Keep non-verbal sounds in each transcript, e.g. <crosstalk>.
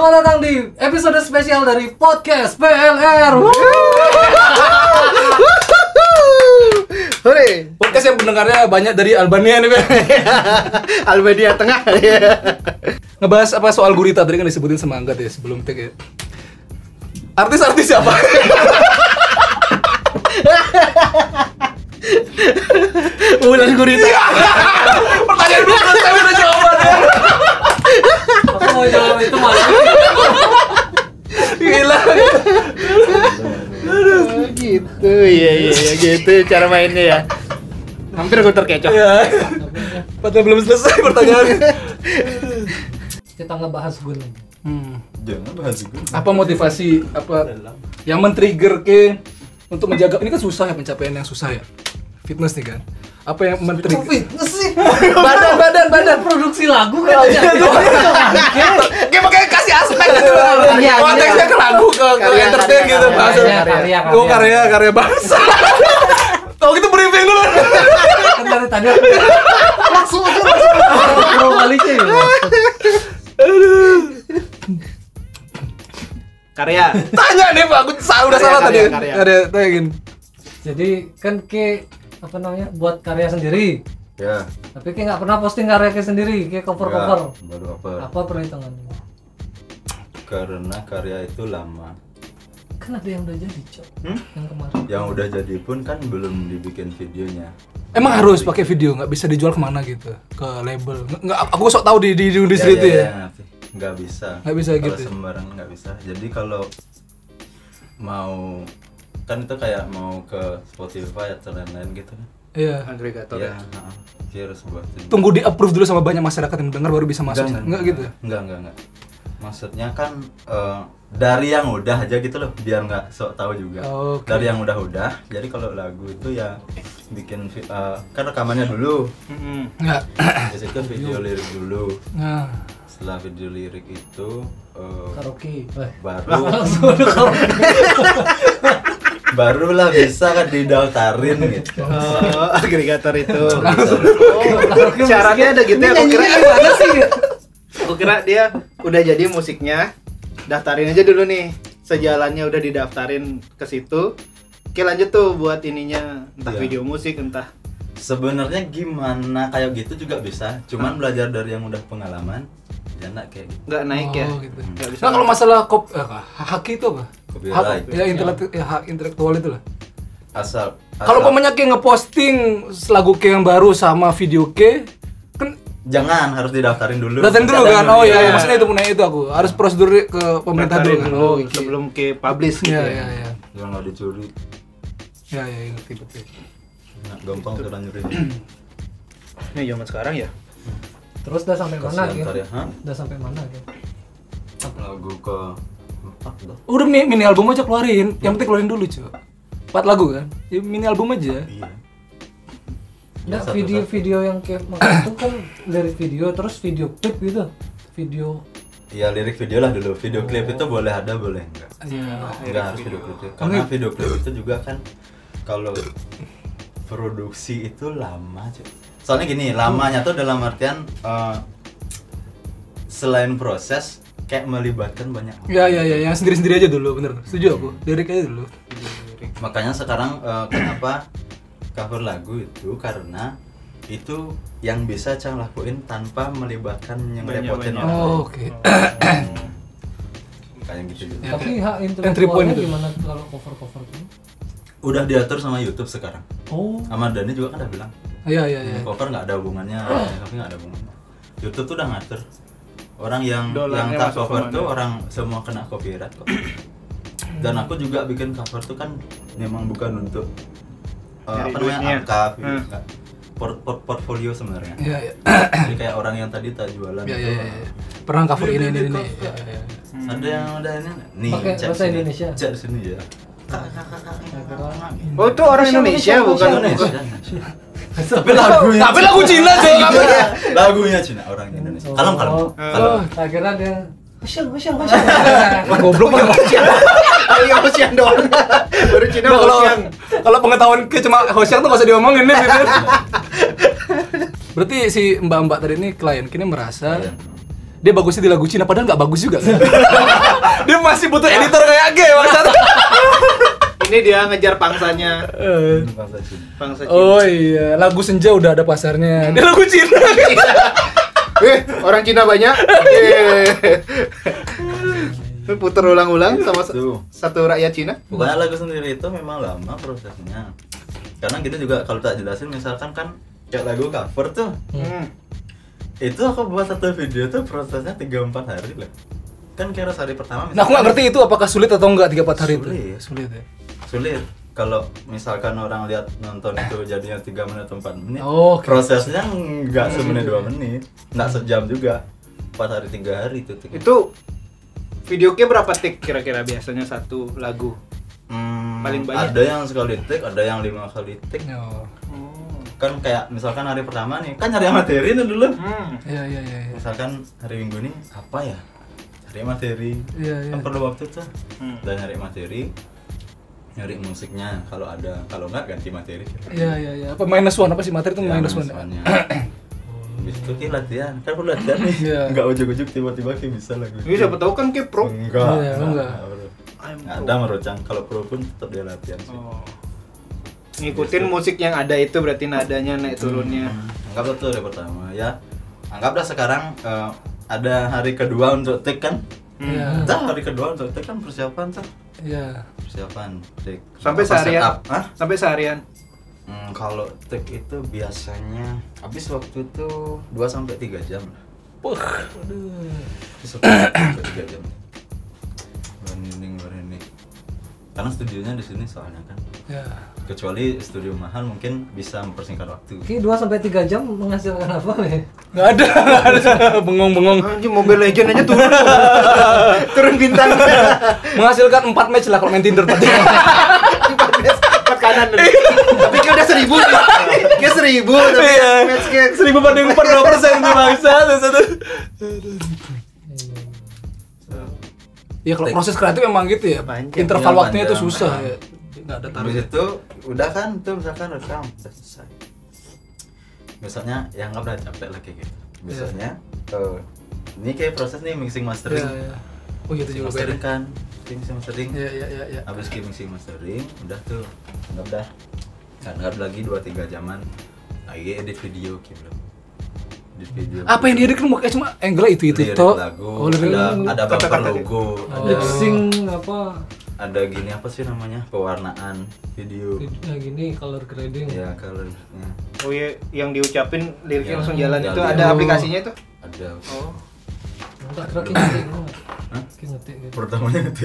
Selamat datang di episode spesial dari podcast PLR. Hore, Podcast yang pendengarnya banyak dari Albania nih. <laughs> Albania Tengah. Ngebahas apa soal gurita tadi kan disebutin sama Anggat ya sebelum tag ya. Artis-artis siapa? Bulan gurita. Pertanyaan belum selesai udah jawabannya. Mau jawab itu malah. Gila. gitu, iya iya iya gitu cara mainnya ya. Hampir gue terkecoh. Ya. Padahal belum selesai pertanyaannya. Kita ngebahas gun. Hmm. Jangan bahas gue. Apa motivasi apa yang men-trigger ke untuk menjaga ini kan susah ya pencapaian yang susah ya. Fitness nih kan. Apa yang men-trigger? Fitness sih. <laughs> badan badan badan Produksi lagu kan aja. Kayak pakai kasih aspek gitu. Iya, Konteksnya ke lagu ke ke Karya, entertain karya, gitu karya, karya. Oh karya karya bangsa. <laughs> Kalau gitu briefing dulu. Kan dari tadi aku langsung aja langsung baliknya ya. Karya. Tanya nih Pak, aku udah Karya, salah tadi. karya, karya. Ada tanyain. Jadi kan ke apa namanya buat karya sendiri. Ya. Tapi ke nggak pernah posting karya ke sendiri, ke cover cover. ya, Baru apa? Apa perhitungannya? Karena karya itu lama. Kan ada yang udah jadi cok. Hmm? Yang kemarin. Yang udah jadi pun kan belum dibikin videonya. Emang harus pakai video, nggak bisa dijual ke mana gitu ke label. Nggak, aku sok tahu di di industri itu ya. ngerti. Nggak bisa. Nggak bisa kalau gitu. sembarang nggak bisa. Jadi kalau mau kan itu kayak mau ke Spotify atau lain-lain gitu kan. Iya. Agregator. Iya, heeh. Dia harus buatin. Tunggu di approve dulu sama banyak masyarakat yang dengar baru bisa masuk. Enggak, Nggak gitu. Enggak, enggak, enggak. Maksudnya kan eh, dari yang udah aja gitu loh, biar nggak sok tahu juga. Oke. Dari yang udah-udah. Jadi kalau lagu itu ya bikin eh, kan rekamannya dulu. Situ video lirik dulu. Nah. Setelah video lirik itu eh, Karaoke. Baru Langsung ada karaoke. <laughs> barulah bisa kan didaftarin gitu. Oh, agregator itu. Karaoke Syaratnya ada gitu ya, aku kira gimana sih? aku kira dia udah jadi musiknya, daftarin aja dulu nih. Sejalannya udah didaftarin ke situ. Oke lanjut tuh buat ininya entah Iya. video musik entah Sebenarnya gimana kayak gitu juga bisa. Cuman belajar dari yang udah pengalaman. Ya enggak kayak gitu. nggak naik ya. Oh, gitu. Nggak bisa. Nah, kalau masalah kop eh, hak itu apa? Copyright. Hak, ya, intelek- ya, hak intelektual itu lah. Asal, Kalau pemainnya kayak ngeposting lagu ke yang baru sama video ke kan Jangan harus didaftarin dulu. datang dulu kan? Oh iya, Iya. iya, maksudnya itu punya itu aku. Harus prosedur ke pemerintah dulu Daftarin kan. dulu Oh, gitu. sebelum ke publish gitu. Iya, ya. iya, iya. Biar nggak dicuri. Ya, ya, ngerti betul. Nah, gampang terlanjurin. <clears throat> Ini zaman sekarang ya. Terus udah sampai mana gitu? Udah sampai mana gitu? Lagu ke empat dah. Udah mi- mini album aja keluarin. Yang penting keluarin dulu, cuy. Empat lagu kan? Ya, mini album aja. Iya. Nah, video-video yang kayak itu kan lirik video terus video klip gitu. Video Iya lirik video lah dulu. Video klip itu boleh ada boleh enggak. Iya. Enggak harus video klip. Karena video klip itu juga kan kalau produksi itu lama cuy. Soalnya gini, lamanya tuh dalam artian eh, selain proses kayak melibatkan banyak orang. Ya, ya, ya, yang sendiri-sendiri aja dulu, bener. Setuju aku. Lirik aja dulu. Makanya sekarang eh, kenapa cover lagu itu karena itu yang bisa Cang lakuin tanpa melibatkan yang repotin Banyak-banyak. orang. Oh, oke. Kayak gitu gitu. Ya. tapi hak Entry point itu. gimana kalau cover-cover gitu? Udah diatur sama YouTube sekarang. Oh, Sama Dani juga kan udah bilang Iya, iya, iya. cover nggak ada hubungannya, tapi nggak ada hubungannya. YouTube tuh udah ngatur orang yang Dolarnya yang tak cover tuh orang semua kena copyright kok. Dan aku juga bikin cover tuh kan memang bukan untuk uh, apa namanya angka, Hmm. nggak. Port- port- portfolio sebenarnya. Iya, iya. Jadi kayak orang yang tadi tak jualan Iya, iya, iya. Pernah cover ini, ini, ini. Iya, iya, iya. Ada yang ada ini nih Pakai bahasa sini. Indonesia? Cek di sini ya. Oh itu orang Indonesia bukan Indonesia. Tapi lagunya Tapi lagu Cina. Iya, lagunya Cina orang Indonesia. Kalem kalem. Oh. Kalem. tak kira dia Hasyang, hasyang, hasyang. <laughs> Goblok banget. Kali Hosiang doang. Baru Cina Nah, kalau pengetahuan ke cuma Hosyang tuh gak usah diomongin nih gitu. <laughs> Berarti si mbak-mbak tadi ini klien kini merasa dia bagusnya di lagu Cina padahal nggak bagus juga kan? <laughs> dia masih butuh editor kayak G maksud Ini dia ngejar pangsanya. Eh, Bangsa Cina. Pangsa Cina. oh iya lagu senja udah ada pasarnya <laughs> dia lagu Cina <laughs> Eh, orang Cina banyak. Yeay. Puter ulang-ulang sama sa- Gitu. satu rakyat Cina. Pokoknya lagu sendiri itu memang lama prosesnya. Karena kita juga kalau tak jelasin misalkan kan kayak lagu cover tuh Hmm. itu aku buat satu video tuh prosesnya 3-4 hari lah kan kira hari pertama nah aku nggak ngerti itu apakah sulit atau enggak tiga empat hari Sulit. itu sulit ya sulit kalau misalkan orang lihat nonton itu jadinya 3 menit atau 4 menit Oh, oke. prosesnya nggak semenit 2 menit nggak sejam juga 4 hari 3 hari itu tiga- Itu video ke berapa tik kira-kira biasanya satu lagu? Hmm, paling banyak. ada yang sekali take ada yang lima kali take oh. kan kayak misalkan hari pertama nih kan nyari materi nih dulu Hmm. iya iya iya iya. misalkan hari minggu nih apa ya cari materi Iya, iya. kan perlu waktu tuh Hmm. dan nyari materi nyari musiknya kalau ada kalau nggak ganti materi Iya iya iya. Apa minus one apa sih materi itu Ya, minus one? ya? Habis itu ki latihan kan perlu latihan nih Iya. nggak ujuk-ujuk tiba-tiba ki bisa lagu Ini siapa tahu kan ke pro. enggak Iya, enggak. bro. I'm Nggak pro. ada merocang kalau pro pun tetap dia latihan sih Oh. Ngikutin musik yang ada itu berarti nadanya naik turunnya. Hmm, anggap itu hari pertama ya anggaplah sekarang eh, ada hari kedua untuk take kan Hmm. Iya. Dah hari kedua untuk take kan persiapan tuh Iya. persiapan take Sampai Apa, seharian. Hah? Sampai seharian. Hmm, kalau take itu biasanya habis waktu itu 2 sampai 3 jam lah. Wah, aduh. Habis waktu 2 sampai 3 jam. Merinding, merinding. Karena studionya di sini soalnya kan. Ya. Kecuali studio mahal mungkin bisa mempersingkat waktu. Oke, 2 sampai 3 jam menghasilkan apa nih? Nggak ada. <laughs> Bengong-bengong. Anjing Mobile Legend aja turun. <laughs> turun bintang. <laughs> Menghasilkan 4 match lah kalau main Tinder tadi. Empat match, empat kanan. tapi kayak udah seribu nih. Kayak seribu tapi Iya. match kayak Seribu banding empat dua persen tuh bangsa. Ya kalau proses kreatif memang gitu ya. Panjang. Interval Iya, waktunya itu susah ya. Nggak ada Habis target. itu udah kan tuh misalkan rekam udah selesai. Biasanya yang nggak berani capek lagi gitu. Biasanya eh, ini kayak proses nih mixing mastering. Iya, iya. Oh gitu juga beda. mastering kan, mixing mastering. Iya, iya, iya, iya. Habis ke mixing mastering, udah tuh anggap dah. Kan anggap lagi 2 3 jaman lagi edit video gitu. Edit video. Apa yang diedit kan kayak cuma angle itu itu Lirik toh. lagu, Oh, lirik ada lagu. ada bumper logo, ada sync apa? Ada gini apa sih namanya? pewarnaan video. Ya gini color grading. Ya colornya Oh iya, yang diucapin liriknya Ya, langsung jalan itu ada Oh. aplikasinya itu. ada. Oh. Enggak kira kayak ngetik ngetik gitu. Pertamanya gitu.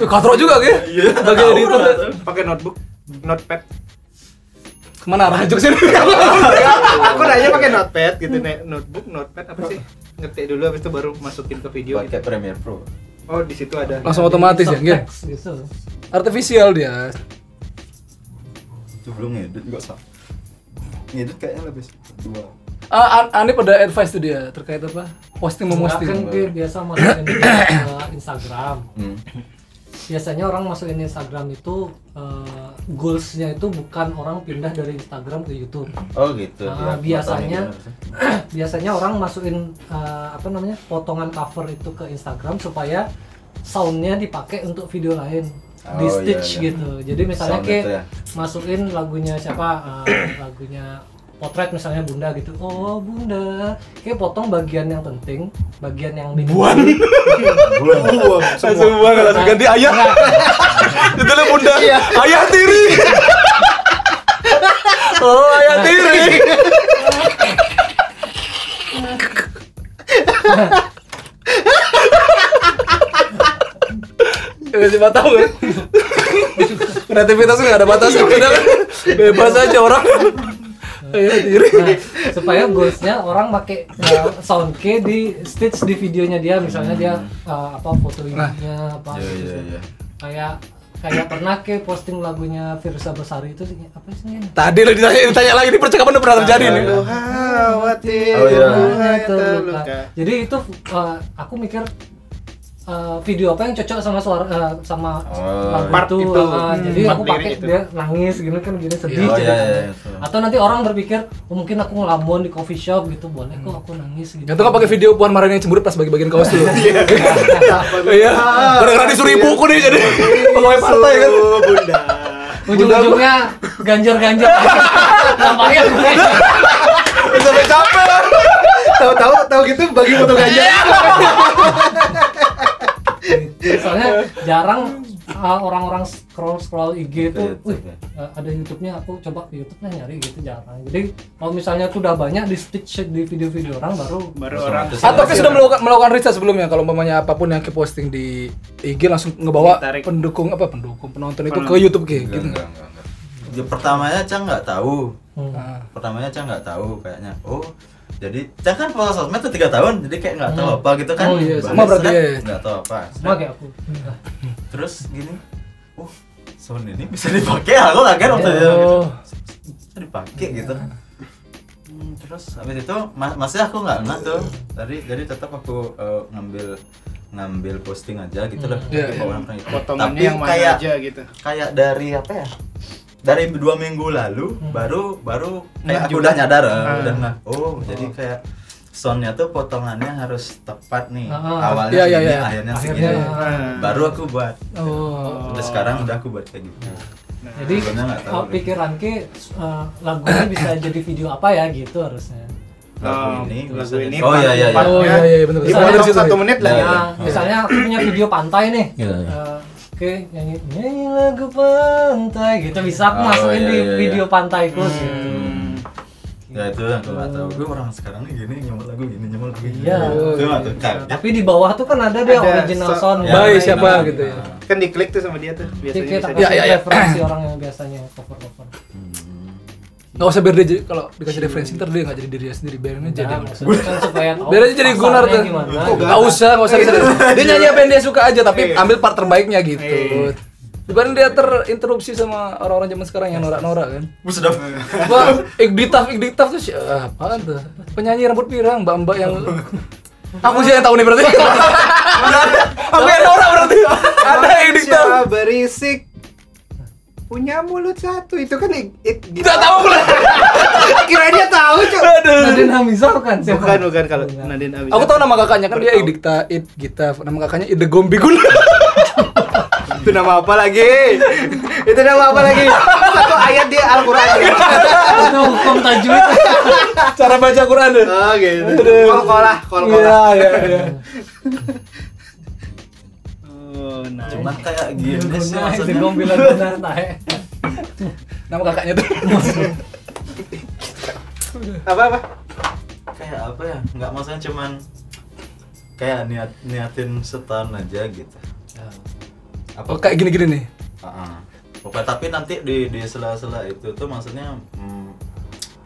Eh, Katro juga gitu. Iya. Bagi editor. Pakai notebook, notepad. Ke mana arahnya juga sih? <laughs> aku nanya pakai notepad gitu nih, notebook, notepad apa sih? Ngetik dulu habis itu baru masukin ke video. Pakai Premiere Pro. Oh, di situ ada. Langsung otomatis ya, gitu. Subtext gitu. Artifisial dia. Itu belum ngedit juga sah. Ngedit kayaknya lebih dua. Ah, An- Anip ada advice tuh dia terkait apa? Posting memposting. kan dia biasa masukin ke <coughs> Instagram. Hmm. Biasanya orang masukin Instagram itu eh, goalsnya itu bukan orang pindah dari Instagram ke YouTube. Oh gitu. Ah, Ya, biasanya- <clears throat> biasanya orang masukin eh, apa namanya potongan cover itu ke Instagram supaya soundnya dipakai untuk video lain di Oh, iya, stitch iya. gitu jadi misalnya Sound kayak ya? masukin lagunya siapa eh, <clears throat> lagunya potret misalnya bunda gitu oh bunda kayak potong bagian yang penting bagian yang di Buan. Buang Langsung buang langsung ganti ayah. <laughs> Itu lah bunda. Ayah tiri. <laughs> oh, ayah tiri. Ya, siapa tahu kan? Kreativitas nggak ada kan? <laughs> Bebas aja orang. Nah, supaya goalsnya orang pakai uh, sound K di stitch di videonya dia misalnya dia uh, apa foto ibunya apa Iya gitu. iya iya. kayak kayak pernah ke posting lagunya Firsa Besari itu apa sih ini? Tadi lo ditanya, ditanya lagi, ini percakapan udah pernah terjadi nih. Khawatir Oh, iya. terluka. Jadi itu uh, aku mikir eh, video apa yang cocok sama suara eh, sama Oh. lagu Part itu, itu. ah, Hmm. jadi Part aku pakai itu. dia nangis gini kan gini sedih Oh, iya, ceritanya. iya, iya, itu. atau nanti orang berpikir oh, mungkin aku ngelamun di coffee shop gitu boleh kok aku nangis gitu Itu kan pakai video Puan Maharani yang cemberut pas bagi-bagian kaos dulu. Iya. <laughs> Gara-gara disuruh ibuku nih jadi pegawai partai kan. Bunda ujung-ujungnya ganjar-ganjar <laughs> nampaknya sampai capek tahu-tahu tahu gitu bagi foto ganja Gitu. Soalnya jarang uh, orang-orang scroll scroll IG itu, uh, ada YouTube-nya aku coba ke YouTube lah nyari gitu jarang. Jadi kalau misalnya tuh udah banyak di stitch di video-video orang baru baru orang Atau kan sudah melakukan melakukan riset sebelumnya kalau umpamanya apa pun yang ke posting di IG langsung ngebawa Ditarik. pendukung apa pendukung penonton itu ke Penonton. YouTube gitu. enggak, enggak, enggak. Ya, pertamanya Cang nggak tahu. Hmm. Nah, Pertamanya Cang nggak tahu kayaknya. Oh, jadi Cang kan follow sosmed tuh tiga tahun, jadi kayak nggak tahu Hmm. apa gitu kan. Oh, iya, sama berarti ya. Nggak tahu apa. sama kayak aku. Terus gini, oh, sound ini bisa dipakai. Aku kaget waktu itu. Oh. Bisa dipakai gitu. Hmm, terus habis itu ma- masih aku nggak nggak tuh. Tadi jadi tetap aku eh, ngambil ngambil posting aja gitu loh. Iya, Di iya. bawah orang itu. potongannya Tapi yang mana kayak aja gitu kayak dari apa ya dari dua minggu lalu Hmm. baru baru kayak aku juga. udah nyadar eh, Ah. udah nggak oh jadi kayak soundnya tuh potongannya harus tepat nih Ah. awalnya Iya, iya, segini iya. akhirnya Akhirnya, segini ah. baru aku buat Oh. Udah sekarang udah aku buat kayak gitu Nah, Jadi oh, deh. pikiran ke uh, lagunya bisa <coughs> jadi video apa ya gitu harusnya. lagu Oh, ini lagu ini oh iya iya iya Oh iya iya iya, benar benar. Misalnya Ada di situ, satu menit lah Iya, ya Nah, misalnya aku punya video pantai nih. Iya, iya. Eh, Oke, nyanyi nyanyi lagu pantai gitu bisa aku Oh, masukin iya, di iya, iya. video pantaiku gitu. Hmm. ya itu yang aku nggak tahu gue orang sekarang nih gini nyemot lagu gini nyemot lagu gini Iya. tuh kaget tapi di bawah tuh kan ada dia Ada original so- sound. Ya, Baik, siapa gitu ya. kan diklik tuh sama dia tuh biasanya Dikit bisa aku Ya, ya, ya. referensi orang yang biasanya cover cover. Hmm. Nggak usah biar dia jadi kalau dikasih referensi ntar dia nggak jadi dirinya sendiri biarin aja. Nah, maksudnya kan supaya Biar aja jadi pasarnya gunar tuh. Nggak usah, nggak usah bisa. Dia nyanyi apa yang dia suka aja, tapi Iya. ambil part terbaiknya gitu. Iya. Dibanding dia terinterupsi sama orang-orang zaman sekarang yang norak-norak kan. Gue sudah Wah, Igditaf, Igditaf tuh siapa apaan tuh? Penyanyi rambut pirang, mbak-mbak yang Aku sih yang tahu nih berarti. Aku yang norak berarti. Ada Igditaf. Berisik punya mulut satu itu kan gitu. Tidak tahu pula. <laughs> kira dia tahu cok Nadine Hamizah bukan siapa? bukan bukan kalau. Nadine Abis Aku tahu nama kakaknya kan dia Igdikta, Igditaf. Nama kakaknya Ide Gombigul. <laughs> itu nama apa lagi itu nama apa lagi satu ayat dia Al-Quran <laughs> Itu hukum tajwid. Cara baca Quran deh. oh gitu kol kolah kol Iya, kolah iya, iya. Cuman kayak gini sih maksudnya gombilan benar tahe. <laughs> Nama kakaknya tuh. <laughs> apa apa kayak apa ya nggak maksudnya cuman kayak niat niatin setahun aja gitu apa Oh, kayak gini-gini nih. Ah, ah. Pokoknya tapi nanti di di sela-sela itu tuh maksudnya mm,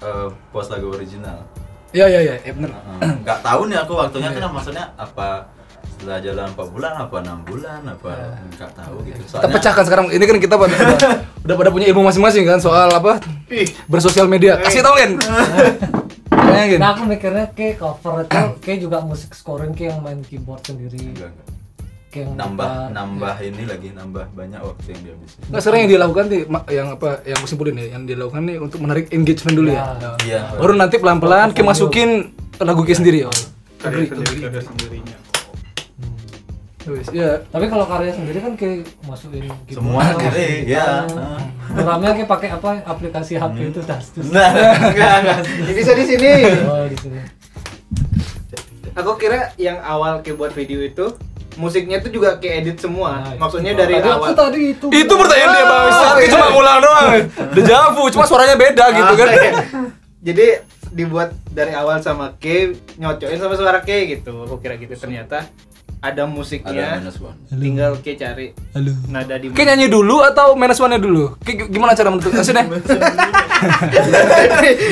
eh, post lagu original Iya, iya, iya. Ah, ah. nggak tahu nih aku waktunya kan maksudnya apa setelah jalan 4 bulan apa enam bulan apa nggak tahu gitu Kita soalnya pecahkan sekarang. Ini kan kita pada udah, <laughs> udah pada punya ilmu masing-masing kan soal apa ih bersosial media. Kasih tau kan? <laughs> Bayangin. Nah aku mikirnya kayak cover itu kayak juga musik scoring kayak yang main keyboard sendiri. Enggak, enggak. Kayak yang nambah gitar. nambah ini lagi nambah banyak waktu yang dihabisin Nggak sekarang yang dilakukan nih yang apa yang aku simpulin ya, yang dilakukan nih untuk menarik engagement dulu ya. Ya. iya Baru nanti pelan-pelan Ki masukin lagu Ki sendiri. Oh. karya sendiri karya sendirinya Ya. Tapi kalau karya sendiri kan kayak masukin keyboard, Semua masukin kiri, gitar. ya. Drumnya kayak pakai apa aplikasi HP itu das dus. nah enggak enggak <laughs> bisa di sini Oh di sini. aku kira yang awal kayak buat video itu musiknya tuh juga kayak edit semua Nah, maksudnya itu. dari Tadi aku awal tadi itu. Itu pertanyaan dia bang. Oh, Saat iya. cuma ngulang doang. Dejavu, cuma suaranya beda gitu Ah, kan. iya. jadi dibuat dari awal sama K nyocokin sama suara K gitu aku kira gitu ternyata ada ada musiknya minus one tinggal K cari Halo. nada di Ki nyanyi dulu atau minus one-nya dulu? Ki gimana cara menentukan? <laughs> Sini.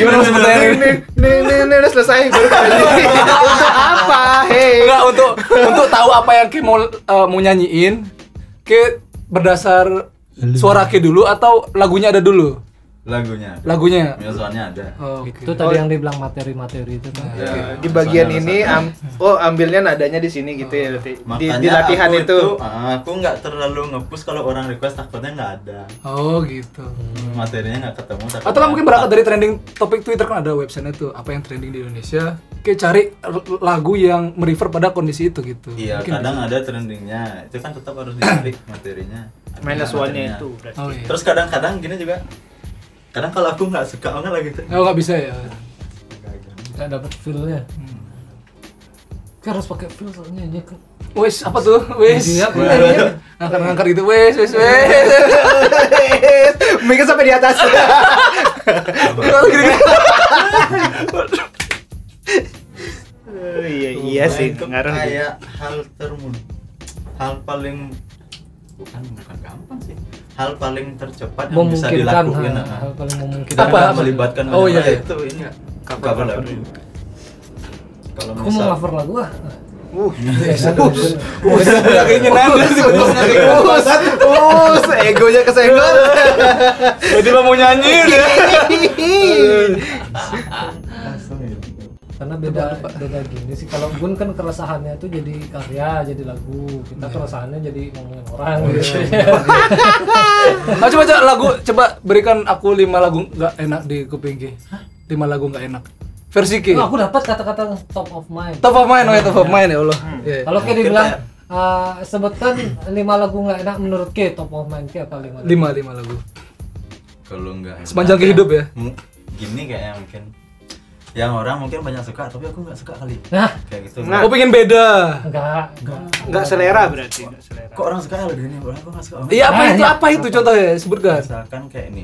Gimana maksud pertanyaan ini? nih nih nih nih udah selesai baru <laughs> untuk apa hei Enggak untuk untuk tahu apa yang Ki mau eh, mau nyanyiin. Ki berdasar suara Ki dulu atau lagunya ada dulu? Lagunya ada. Lagunya. Musicalnya ada Oh, itu oke. tadi yang dibilang materi-materi itu kan Ya, di bagian ini rasanya. am- oh ambilnya nadanya di sini gitu ya berarti. di, di latihan aku itu, ah, aku nggak terlalu ngepush kalau orang request takutnya nggak ada Oh, gitu. materinya nggak ketemu Atau kan mungkin berangkat dari trending topik Twitter kan ada website itu apa yang trending di Indonesia. Kayak cari lagu yang merefer pada kondisi itu gitu. iya Mungkin kadang bisa. ada trendingnya itu kan tetap harus dicari materinya minus one-nya itu berarti. Oh iya. terus kadang-kadang gini juga kadang kalau aku nggak suka banget lagi tuh Oh, nggak bisa ya. nggak dapet feel-nya kan harus pakai feel soalnya ini kan Wes, apa tuh? Wes. Iya, iya. Angkat-angkat gitu, wes, wes, wes. <laughs> Mikir sampai di atas. Oh, iya iya sih ngaruh. kayak hal termud hal paling bukan bukan gampang sih hal paling tercepat yang bisa dilakukan ha, ah. hal paling memungkinkan. Apa? Melibatkan Oh, iya, iya. itu ini Cover- cover lagu. kalau aku mau misal cover lagu ah. Uh, Kayaknya nanda sih, kayak uh, egonya kesenggol. Jadi mau nyanyi <laughs> udah. <laughs> karena beda beda gini sih kalau Gun kan keresahannya tuh jadi karya jadi lagu kita keresahannya jadi ngomongin orang gitu Nah, <laughs> coba coba lagu, coba berikan aku lima lagu nggak enak di kuping Ki. Lima lagu nggak enak. Versi Ki. Nah, aku dapat kata-kata top of mind Top of mind, oh ya top of mind ya Allah. Iya. kalau kayak dibilang uh, sebutkan lima lagu nggak enak menurut K top of mind K apa lima lagu? Lima lima lagu. kalau enggak Sepanjang kehidup ya? gini kayaknya mungkin yang orang mungkin banyak suka tapi aku nggak suka kali nah kayak gitu Nah. Aku pengen beda. enggak enggak Enggak selera berarti, enggak selera. kok orang suka lagu ini orang aku nggak suka Iya apa itu? Banyak. Apa itu contohnya? Sebutkan. misalkan kayak ini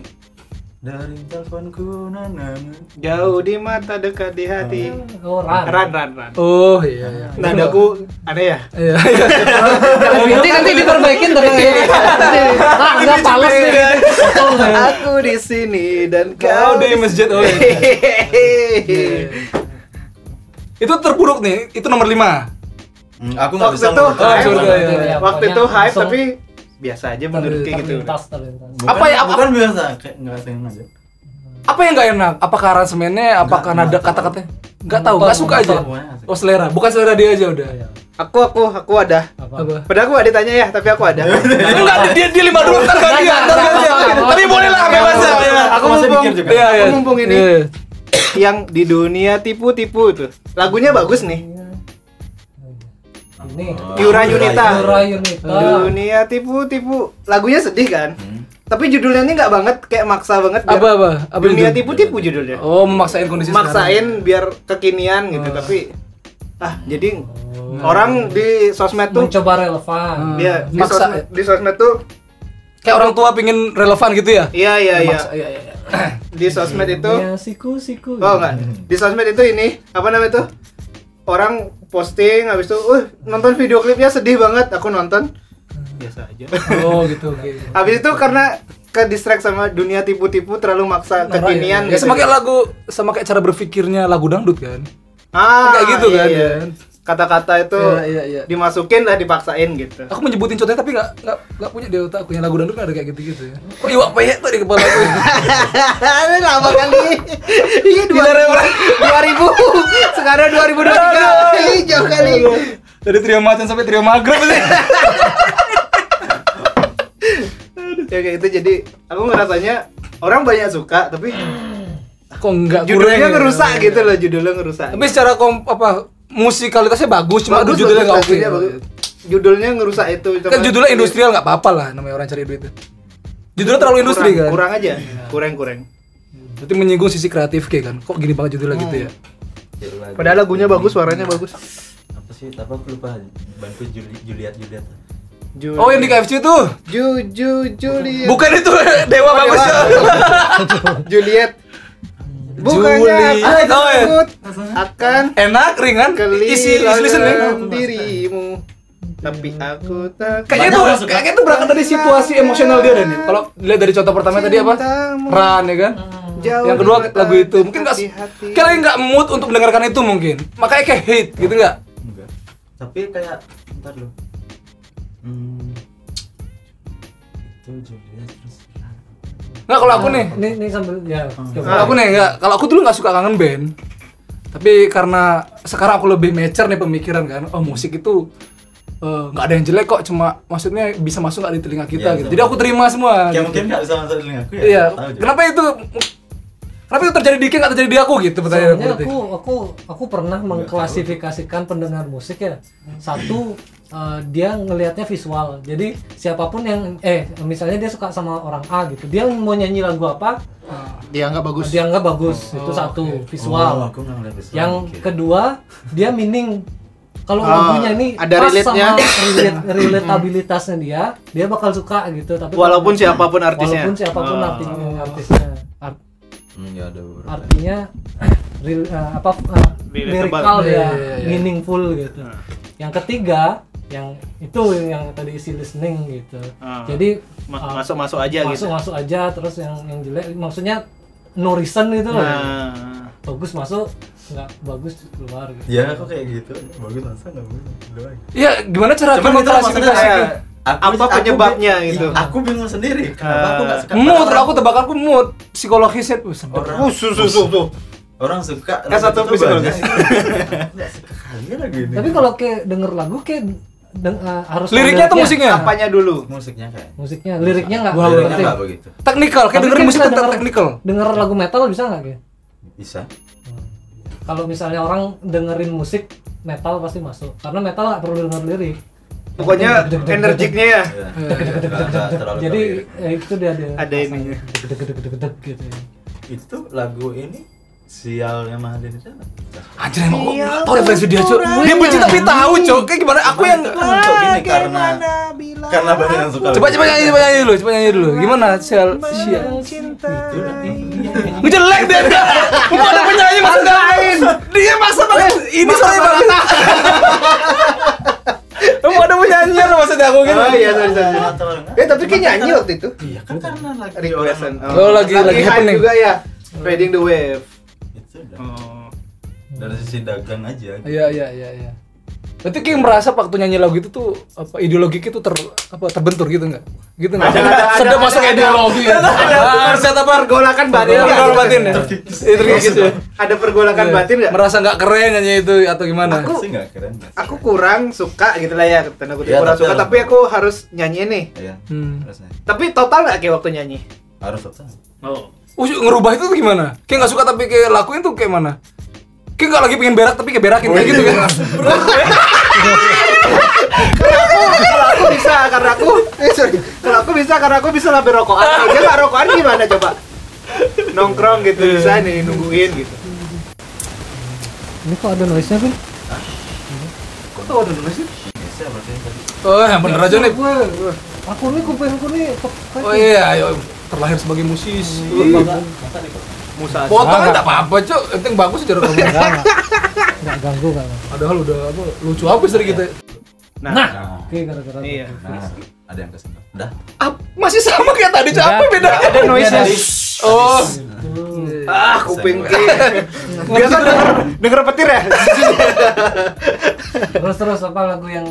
dari teleponku nana Jauh di mata, dekat di hati. oh ran Ran, ran, ran. Oh iya iya. Nadaku aneh ya? Iya iya. nanti nanti diperbaikin dari ah enggak pales nih nggak ya? Aku di sini dan Kau di masjid oh iya. Hehehe. <laughs> Itu terburuk nih, itu nomor lima. Hmm, aku nggak Waktu bisa Oh, iya, waktu itu hype tapi biasa aja menurut kayak gitu. terlintas terlintas Bukan- Apa ya, apa- bukan biasa kayak nggak sengaja Apa yang nggak enak? Apakah aransemennya? Apakah Nggak, nada nggak tahu. kata-katanya? Nggak tahu, nggak suka aja. Oh selera, bukan selera dia aja udah. Iya. Aku aku aku ada. apa Apa? Padahal aku gak ditanya ya, tapi aku ada. Enggak, dia dia lima dulu ntar ganti ya, ya. Tapi boleh lah bebas ya. Iya, Aku masih mumpung, mikir juga. Iya, iya. aku mumpung ini Iya. yang di dunia tipu-tipu tuh. Lagunya bagus nih. Ini Oh, Yura Yunita. Yura Yunita Dunia tipu-tipu. Lagunya sedih kan? Hmm. Tapi judulnya ini nggak banget kayak maksa banget biar Apa apa? Apa dunia tipu-tipu judulnya. Oh, memaksain kondisi sekarang. Maksain biar kekinian gitu, tapi ah jadi orang di sosmed tuh mencoba relevan Hmm. dia di Maksa sosmed, di sosmed tuh Kayak orang tua pingin relevan gitu ya? iya iya iya Maksa- iya, iya. di sosmed itu ya siku siku oh enggak di sosmed itu ini apa namanya tuh orang posting habis itu uh nonton video klipnya sedih banget aku nonton biasa aja Oh, gitu. Oke. habis itu karena ke distract sama dunia tipu-tipu terlalu maksa kekinian Ya sama kayak lagu sama kayak cara berpikirnya lagu dangdut kan? ah kayak gitu iya, kan, iya. Kan? kata-kata itu Iya, iya, iya. dimasukin lah dipaksain gitu Aku menyebutin contohnya tapi nggak nggak nggak punya di otakku yang lagu dangdut nggak ada kayak gitu-gitu ya. Kok iwak peyek tuh di kepala aku. <laughs> Ini lama kali. Iya dua dua ribu. Sekarang dua ribu dua tiga. Jauh kali. Dari trio macan sampai trio maghrib sih. <laughs> Ya kayak gitu jadi aku ngerasanya orang banyak suka tapi Kok enggak judulnya kurang ya? ngerusak gitu loh judulnya ngerusak. Tapi secara kom apa musikalitasnya bagus, cuma Bagus, judulnya bagus, nggak oke. bagus. Judulnya ngerusak itu. Kan judulnya industrial nggak apa-apa lah namanya orang cari duit. Judulnya terlalu industri kurang, kan. Kurang aja. Kurang kurang. Berarti menyinggung sisi kreatif kayak kan. Kok gini banget judulnya gitu ya? Ya, lagu- Padahal lagunya bagus, suaranya bagus. apa sih tapi aku lupa bantu Juli, Juliet Juliet Ju, Oh yang di KFC tuh. Ju Ju Juliet. Bukan itu dewa bagus <laughs> ya. Juliet. Bukannya Juliet. aku Oh, iya. Akan Enak, ringan, isi isi listening. kehilangan dirimu. Tapi aku tak Kayaknya tuh, kayaknya tuh berangkat dari situasi emosional dia deh nih. Kalau dilihat dari contoh pertama tadi apa? Ran ya kan? Jauh Yang kedua lagu itu mungkin nggak, hati. kalian nggak mood untuk mendengarkan itu mungkin. Makanya kayak hate gitu nggak? enggak tapi kayak ntar lo hmm, itu Juliet terus Nggak kalau aku nih, Ini ini sambil ya. coba. kalau aku nih enggak, kalau aku dulu nggak suka kangen band. Tapi karena sekarang aku lebih mature nih pemikiran kan, oh musik itu eh, nggak ada yang jelek kok, cuma maksudnya bisa masuk nggak di telinga kita Iya, gitu. Jadi aku terima semua. Kayak gitu. mungkin nggak bisa masuk telinga aku ya. Iya. Kenapa itu? Kenapa itu terjadi di King nggak terjadi di aku gitu pertanyaan Soalnya aku aku aku pernah mengklasifikasikan pendengar musik ya. Satu eh, dia ngelihatnya visual. Jadi siapa pun yang eh misalnya dia suka sama orang A gitu. Dia mau nyanyi lagu apa, Dia nggak bagus. dia nggak bagus. itu satu oke. visual. Oh, aku visual. Yang Oke. kedua dia meaning kalau Oh, lagunya ini ada pas relate-nya. sama relate, relatabilitasnya dia, dia bakal suka gitu. Tapi Walaupun siapa pun artisnya. walaupun siapa pun Oh. artinya artisnya. Hmm, ya ada beberapa. artinya <clears throat> real, eh, apa uh, lyrical Iya, ya, iya, iya. meaningful gitu. Nah. Yang ketiga, yang itu yang tadi isi listening gitu. Ah. Jadi Ma- uh, Masuk-masuk aja masuk gitu. masuk aja terus yang yang jelek maksudnya no reason gitu loh. Nah, Bagus masuk, nggak bagus keluar gitu. Ya aku kayak gitu. Bagus masa nggak bagus. Doang. Iya, gimana cara Cuman itu maksudnya kayak aku- Apa aku- penyebabnya aku- gitu? Aku bingung sendiri. Kenapa aku nggak suka? Mood, aku tebak aku mood psikologisnya tuh sedap. Orang- uh, su, su, su, su. Orang suka. S1 lagu itu psikologis. banyak. Nggak suka kali lagu ini. Tapi kalau kayak denger lagu kayak deng- uh, harus Liriknya atau lihatnya musiknya? Apanya dulu? musiknya kayak. Musiknya, liriknya nggak Wah, Liriknya penting. nggak begitu. Teknikal, kayak Tapi dengerin kan musik tentang teknikal. Denger lagu metal bisa nggak kayak? Bisa. Kalau misalnya orang dengerin musik metal pasti masuk. Karena metal nggak perlu denger lirik. Pokoknya energiknya ya. Jadi itu dia ada Ada ininya. Deg-deg-deg-deg gitu. ya. itu lagu ini sialnya Mahaden itu Anjir emang nggak tahu referensi dia, Cok. Dia benci tapi tahu, Cok. Kayak gimana? Aku yang untuk gini karena karena banyak yang suka Coba coba ini. nyanyi, coba nyanyi dulu, coba nyanyi dulu. Gimana? Sial, sial. Ngejelek dia. Mau ada penyanyi masa main? Dia masa banget. Ini soalnya banget. Mau ada penyanyi lo maksudnya aku gitu. Oh iya, sorry, sorry. Eh tapi kayak nyanyi waktu itu. Iya kan karena lagi Requestan. Oh, lagi- lagi happening. juga ya. Riding the wave. itu udah Oh. dari sisi dagang aja Iya, iya, iya, iya. Berarti kayak merasa waktu nyanyi lagu itu tuh apa ideologi itu ter apa terbentur gitu enggak? Gitu enggak? Ada- ada- Sedap ada- masuk ada- ideologi. Ah, Set apa? Pergolakan batin Pergolakan nggak? batin ya. Itu gitu. ya. Ada pergolakan Iya. batin nggak? Merasa nggak keren nyanyi itu atau gimana? Aku- sih nggak keren? Aku kurang suka gitu lah ya, tanda kutip Iya, kurang tapi suka, tapi aku harus nyanyi nih. Iya, Hmm. harusnya. Tapi total nggak kayak waktu nyanyi? harus total Oh. Oh, ngerubah itu tuh gimana? Kayak nggak suka tapi kayak lakuin tuh kayak mana? Kayak nggak lagi pengen berak tapi kayak berakin kayak gitu kan? Kalau aku bisa karena aku eh sorry, kalau aku bisa karena aku bisa label rokokan. Kalau dia nggak rokokan gimana coba? Nongkrong gitu Iya. bisa nih nungguin gitu. Ini kok ada noise-nya, Vin? Kok tau ada berarti tadi Oh, yang bener aja nih. Gue, aku nih kupingku nih Oh iya, ayo terlahir sebagai musisi. Musa. Potong Enggak. apa-apa. Yang penting bagus aja rekaman. Enggak, ganggu kan. Padahal udah apa lucu apa dari kita. Nah, Nah, oke gara-gara Iya. nah ada yang kesentuh udah Ap- masih sama kayak tadi, Cok. Apa Enggak. beda? ada noise-nya. Oh. Ah, kuping. Biasa denger denger petir ya? terus terus apa lagu yang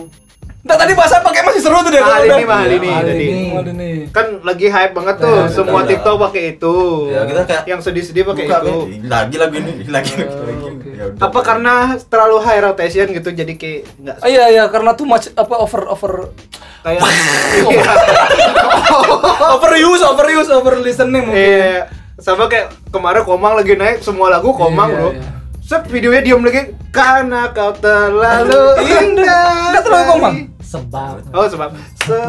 Entar tadi bahasa pakai masih seru tuh dia. Mahal ini, mahal ini Mahal tadi. ini. Mahal ini. Kan lagi hype banget tuh, Nah, semua betul. TikTok pakai itu. Ya, kita kayak yang sedih-sedih pakai itu. Lagi lagu ini <laughs> lagi lagi Oh. Ya udah. Apa karena terlalu high rotation gitu jadi kayak nggak Ah, iya iya karena too much apa over over kayak <laughs> <laughs> overuse overuse over listening mungkin. eh sama kayak kemarin Komang lagi naik semua lagu Komang Iya, bro. iya. Set videonya diem lagi karena kau terlalu Iya, indah. nggak terlalu Komang. Sebab Oh sebab sebab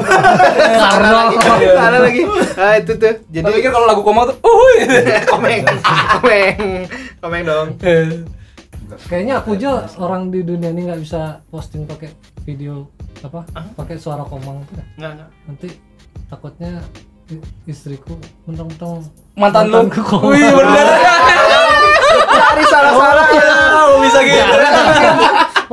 Karena lagi salah lagi. Ah itu tuh. Jadi pikir kalau lagu koma tuh, oh komeng komeng komeng dong. kayaknya aku aja orang di dunia ini nggak bisa posting pakai video apa pakai suara komang tuh enggak. nanti takutnya istriku mentang-mentang mantan lu. Wih bener. Cari salah-salah. Oh bisa gitu.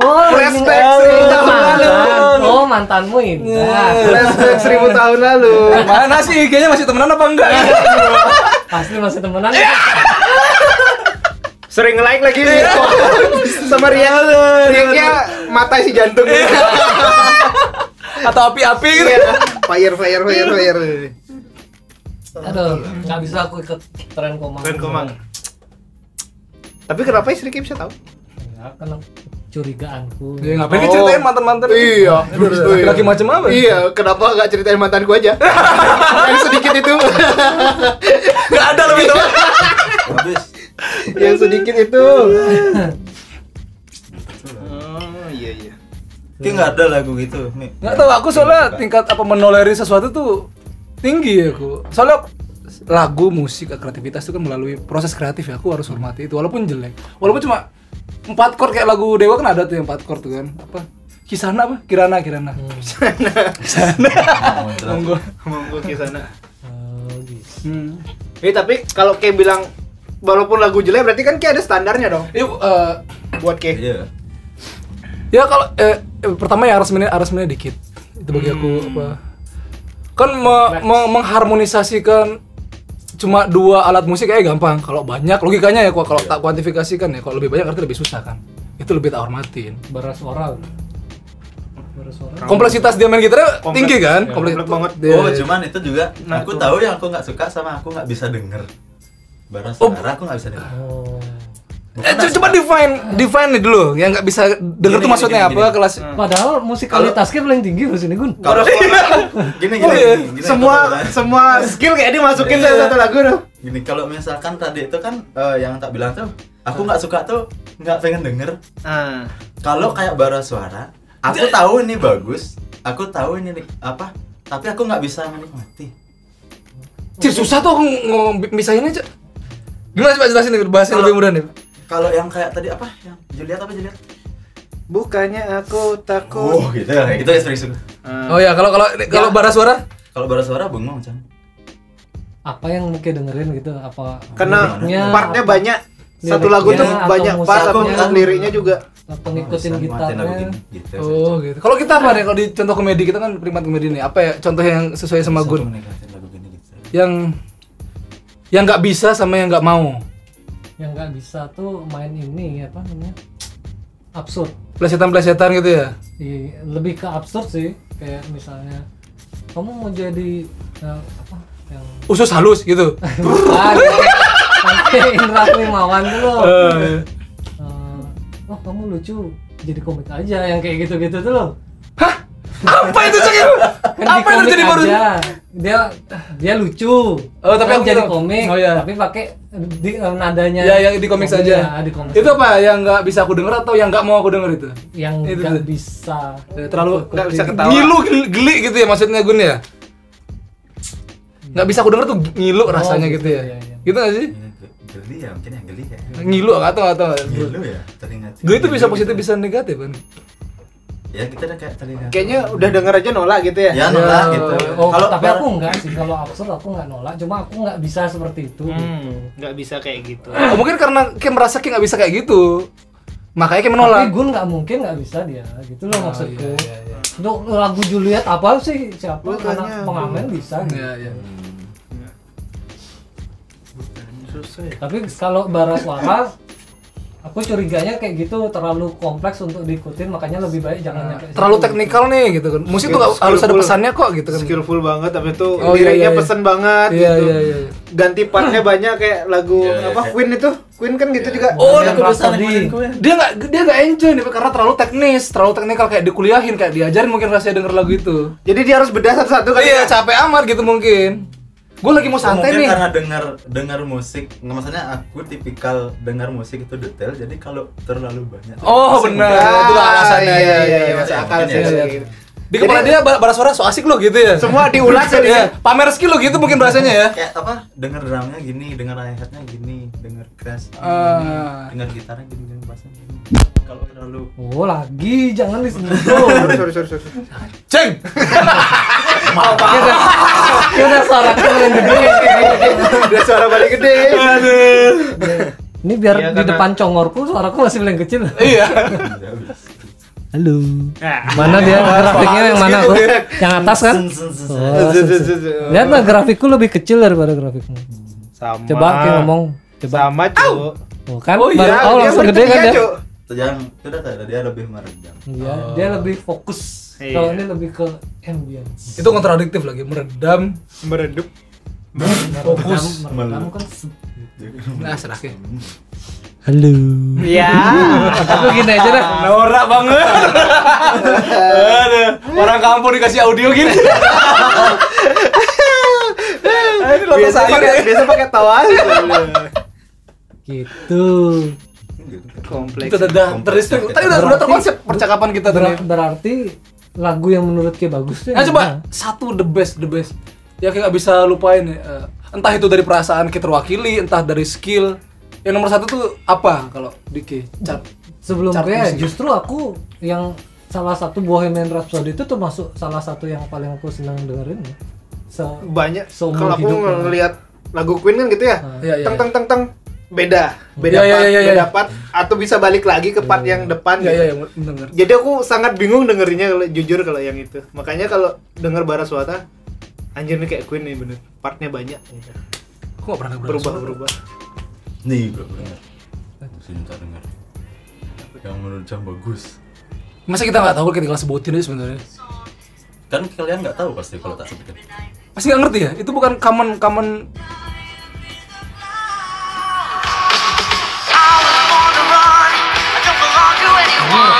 oh Flashback ini- seribu oh, mantanmu indah Flashback seribu tahun lalu. Mana sih kayaknya masih temenan apa enggak? pasti masih temenan Sering like lagi nih. Sama Rian. Riannya mata si jantung. Atau api-api gitu. Iya. Fire fire fire fire. Aduh, nggak bisa aku ikut tren komang. Keren komang. Tapi kenapa istri Kim bisa tahu? Ya, karena curigaanku. Ya ngapain Oh. ceritain mantan-mantan? Iya. Laki macam apa? Iya, kenapa nggak ceritain mantanku aja? <laughs> Yang sedikit itu. Enggak ada lebih tuh. Habis. Yang sedikit itu. Oh, iya iya. Kayak nggak ada lagu gitu. Mi. Enggak tahu aku soalnya tingkat apa menoleri sesuatu tuh tinggi ya aku. Soalnya lagu, musik, kreativitas itu kan melalui proses kreatif ya. Aku harus hormati itu walaupun jelek. Walaupun cuma empat chord kayak lagu Dewa kan ada tuh yang empat chord tuh kan. Apa? Kisana apa? Kirana, Kirana. Kisana. Monggo. Monggo ke sana. Oh, gitu. Hmm. Eh tapi kalau kayak bilang walaupun lagu jelek berarti kan kayak ada standarnya dong Yuk, eh, buat kayak. Iya. ya kalau eh, eh, pertama ya aransemennya aransemennya dikit. Itu bagi aku apa? Kan me- me- mengharmonisasikan cuma dua alat musik kayak gampang. Kalau banyak logikanya ya kalau tak kuantifikasikan ya kalau lebih banyak artinya lebih susah kan. Itu lebih tak hormatin. Beras. Beras suara. Kompleksitas dia main gitarnya Kompleks. tinggi kan? Ya, Kompleks kompleks banget. Iya, oh, iya. cuman itu juga Nah, aku tahu yang aku nggak suka sama aku nggak bisa denger. Bara Oh. aku nggak bisa denger. Oh. Eh, co- coba define define nih dulu yang nggak bisa denger Gini, tuh maksudnya gini, apa gini. kelas Padahal musikalitasnya paling tinggi di sini, Gun. Kalau gini gini, Oh, iya. gini, gini, semua semua skill kayak dimasukin dalam satu lagu tuh. Gini, kalau misalkan tadi itu kan eh, yang tak bilang tuh, aku nggak suka tuh nggak pengen denger. Ah. Kalau kayak bara suara, aku tahu ini bagus, aku tahu ini nih, apa, tapi aku nggak bisa menikmati. Cir, susah tuh aku ngomong misahinnya, Cak. Gimana coba jelasin nih bahasa yang lebih mudah nih. Kalau yang kayak tadi apa, yang Juliet apa Juliet? Bukannya aku takut. Oh gitu ya, itu ya sering Ah. Oh ya, kalau kalau kalau bara suara Kalau bara suara bengong kan. Apa yang mungkin dengerin gitu? Apa Karena partnya apa- banyak. Satu lagu tuh banyak atau part tapi liriknya juga. Apa ngikutin Bisa nikmatin lagu gitarnya? gini, gitu. Oh gitu. Kalau kita apa nih? Kalau di contoh komedi kita kan primat komedi nih. Apa ya contoh yang sesuai sama Gun? gitu. Yang yang nggak bisa sama yang nggak mau. Yang nggak bisa tuh main ini apa namanya? Absurd. Plesetan-plesetan gitu ya. Di, lebih ke absurd sih. Kayak misalnya kamu mau jadi eh, apa yang Usus halus gitu. <laughs> kayak Indra tuh loh. Eh, Eh, oh kamu lucu jadi komik aja yang kayak gitu-gitu tuh loh apa itu cek? kan Apa yang di terjadi baru? aja dia dia lucu Oh, tapi aku jadi komik Oh, iya. tapi pakai di eh, nadanya Ya yang di komik saja. Ya, di komik Itu apa yang nggak bisa aku denger atau yang nggak mau aku denger itu? yang Itu nggak bisa Ya, terlalu Nggak bisa ketawa. ngilu geli, gitu ya maksudnya Gun ya? Nggak bisa aku denger tuh ngilu Oh, rasanya gitu, gitu ya. iya, iya. Gitu nggak sih? Ge- geli ya, mungkin ya geli ya. Ngilu atau atau Ngilu ya, teringat. Gue itu bisa Ngilu positif gitu. bisa negatif kan? Ya kita udah kayak teringat. Kayaknya udah denger aja nolak gitu ya. Ya nolak Ya, gitu. oh Kalau tapi aku enggak sih kalau absurd aku nggak nolak cuma aku nggak bisa seperti itu Hmm, nggak bisa kayak gitu. <clears throat> Oh, mungkin karena Kim merasa Kim nggak bisa kayak gitu. Makanya tapi menolak. Gun nggak mungkin nggak bisa dia gitu loh Oh, maksudku iya, iya, iya. untuk lagu Juliet apa sih siapa Bukannya anak pengamen bisa gitu. Iya, iya. Susah ya. tapi kalau bara suara aku curiganya kayak gitu terlalu kompleks untuk diikutin makanya lebih baik jangan nyampe Nah, Terlalu situ. teknikal nih gitu kan. Musik tuh Skillful. harus ada pesannya kok gitu kan. Skillful banget tapi itu Oh, iya, liriknya iya, iya. pesen banget Iya, gitu. iya, iya. Ganti partnya <clears throat> banyak kayak lagu Iya, iya, apa kayak- Queen itu. Queen kan gitu juga. Oh, di- nikmatin Dia nggak dia nggak enjoy nih karena terlalu teknis, terlalu teknikal kayak dikuliahin kayak diajarin mungkin rasanya denger lagu itu. Jadi dia harus bedah satu-satu kan. Iya, capek amat gitu mungkin. Gue lagi mau santai mungkin nih. karena dengar dengar musik nggak maksudnya aku tipikal dengar musik itu detail jadi kalau terlalu banyak Oh, benar. mungkin- Itu alasannya, Iya, iya, iya, iya, iya, masuk iya, akal mungkin sih. ya. gitu. Di kepala Jadi- dia ba- bara suara so asik lo gitu ya. Semua diulas jadi <laughs> Iya, pamer skill lo gitu mungkin bahasanya ya. kayak apa dengar drumnya gini dengar hi-hatnya gini dengar crash gini, Ah. dengar gitarnya gini dengar bassnya gini kalau terlalu oh lagi jangan disentuh <laughs> sorry, sorry, sorry, sorry. Ceng. ya udah suara yang gede Udah suara paling gede. ini biar Iya, di karena- depan congorku suaraku masih paling kecil Iya. halo Nah. mana dia grafiknya yang mana aku yang atas kan. Oh, lihat lah grafikku lebih kecil daripada grafikmu Sama. coba kayak ngomong coba Sama, Cuk. oh kan Oh, iya, baru oh langsung gede kan. Itu yang sudah tadi dia lebih meredam iya dia lebih fokus Iya. kalau ini lebih ke ambience Itu kontradiktif lagi, meredam. Meredup. Fokus. meredam kan Nah, sedaknya. halo ya aku gini aja dah Norak banget. Aduh, orang kampung dikasih audio gini. Ini pakai ya. biasa pakai tawa gitu. Gitu kompleks Itu udah teristrik. Tadi udah udah terkonsep percakapan kita tadi. Ber- berarti lagu yang menurut Ki bagus tuh Nah coba satu the best the best. Ya kayak gak bisa lupain eh, entah itu dari perasaan kita terwakili, entah dari skill. Yang nomor satu tuh apa kalau Diki? Cat. sebelum musik. justru aku yang salah satu Bohemian Rhapsody itu termasuk salah satu yang paling aku senang dengerin ya. Se- banyak seumur kalau aku hidup ya. ngelihat lagu Queen kan gitu ya Ah. Iya, iya, teng iya. teng teng teng beda beda Iya, iya, part iya, iya. beda part atau bisa balik lagi ke part yang depan Ya gitu. ya ya benar. jadi aku sangat bingung dengerinnya kalau jujur kalau yang itu makanya kalau denger bara suara anjir nih kayak Queen nih bener partnya banyak gitu. Aku gak pernah berubah berubah nih bro dengar sini tak dengar yang menurut Jam bagus Masa kita nggak tahu ketika sebutin aja sebenarnya? kan kalian nggak tahu pasti kalau tak sebutin Pasti nggak ngerti ya? Itu bukan common common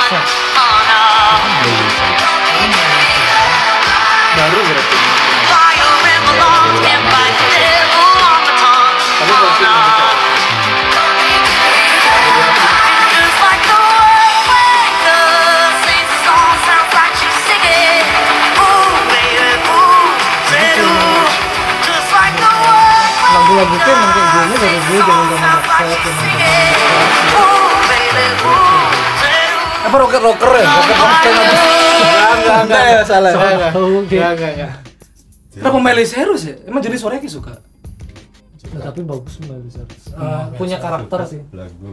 baru berarti tapi versi Indonesia. lagu-lagu itu emang apa rocker rocker ya? Rocker rocker enggak enggak enggak ya salah. enggak enggak kayak- enggak Kenapa Miley Cyrus ya? Emang jadi suaranya Ki suka? Nah, tapi bagus Miley Cyrus. Eh, punya karakter sih lagu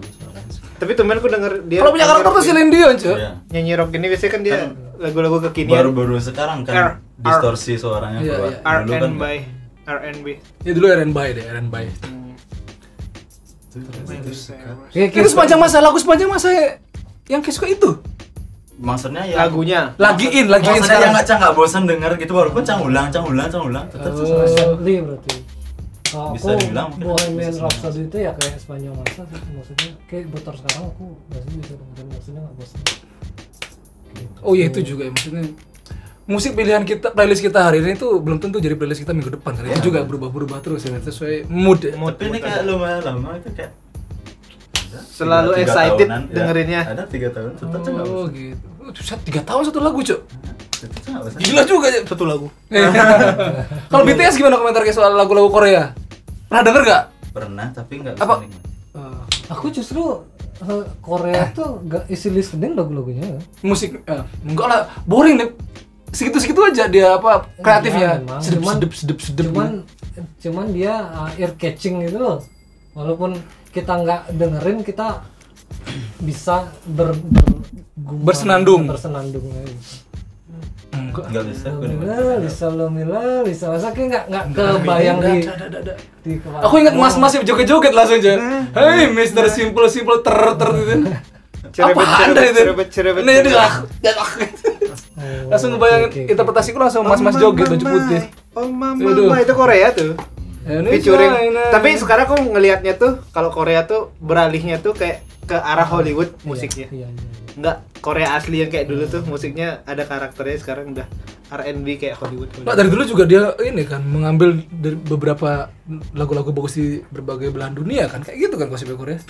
tapi temenku denger dia Kalau punya karakter tuh. Celine Dion, cuy. Iya. nyanyi rock ini biasanya kan dia lagu-lagu kekinian baru-baru sekarang kan R. distorsi suaranya Iya, keluar iya. Dulu kan R&B R&B Ya dulu R&B deh, R&B. Kayak- Itu sepanjang masa lagu sepanjang masa ya, yang Ki suka itu. maksudnya ya lagunya Lagiin, lagiin maksudnya sekarang. yang nggak cang nggak bosan denger gitu walaupun cang ulang cang ulang cang ulang tetap Oh. sesuai berarti kalau Bisa aku dibilang mungkin Bohemian bisa Rhapsody itu ya kayak sepanjang masa sih maksudnya kayak putar sekarang aku masih bisa dengerin maksudnya nggak bosan Oh iya itu juga ya maksudnya. Musik pilihan kita, playlist kita hari ini tuh belum tentu jadi playlist kita minggu depan karena itu juga berubah-berubah terus ya sesuai mood ya. tapi ini kayak lumayan lama itu kayak ada Selalu tiga- tiga excited tahunan, ya. dengerinnya. ada tiga tahun cang nggak Oh gitu. Oh, Set tiga tahun satu lagu cok. Gila juga ya. satu lagu <laughs> Kalau BTS gimana komentar soal lagu-lagu Korea? Pernah denger gak? pernah tapi nggak Apa? nikmat. aku justru eh, Korea tuh gak isi listening lagu-lagunya ya. Musik? eh, enggak lah, boring deh. Segitu-segitu aja dia apa kreatifnya. Emang, Sedep cuman- sedep sedep sedep. cuman cuman dia uh, ear catching gitu loh walaupun kita nggak dengerin kita bisa ber, bergumam, Bersenandung. bersenandung aja. Enggak. nggak bisa nikmat. Lomila, Lisa Lomila, Lisa masa kayak nggak nggak kebayang di di kepala. Aku ingat mas-mas yang joget-joget langsung aja. Hei, Mister Simple Simple ter ter gitu. Cerebet, Apa cerebet, itu? Nah, jadi lah. Oh, Langsung ngebayangin oke. interpretasiku langsung mas-mas joget baju putih. oh mama itu Korea tuh Ini featuring. Tapi sekarang aku ngelihatnya tuh kalau Korea tuh beralihnya tuh kayak ke arah Hollywood musiknya. Iya, iya, iya. nggak Korea asli yang kayak dulu tuh musiknya ada karakternya sekarang udah R&B kayak Hollywood, Nah, dari dulu juga dia ini kan mengambil dari beberapa lagu-lagu bagus di berbagai belahan dunia kan kayak gitu kan konsepnya Korea.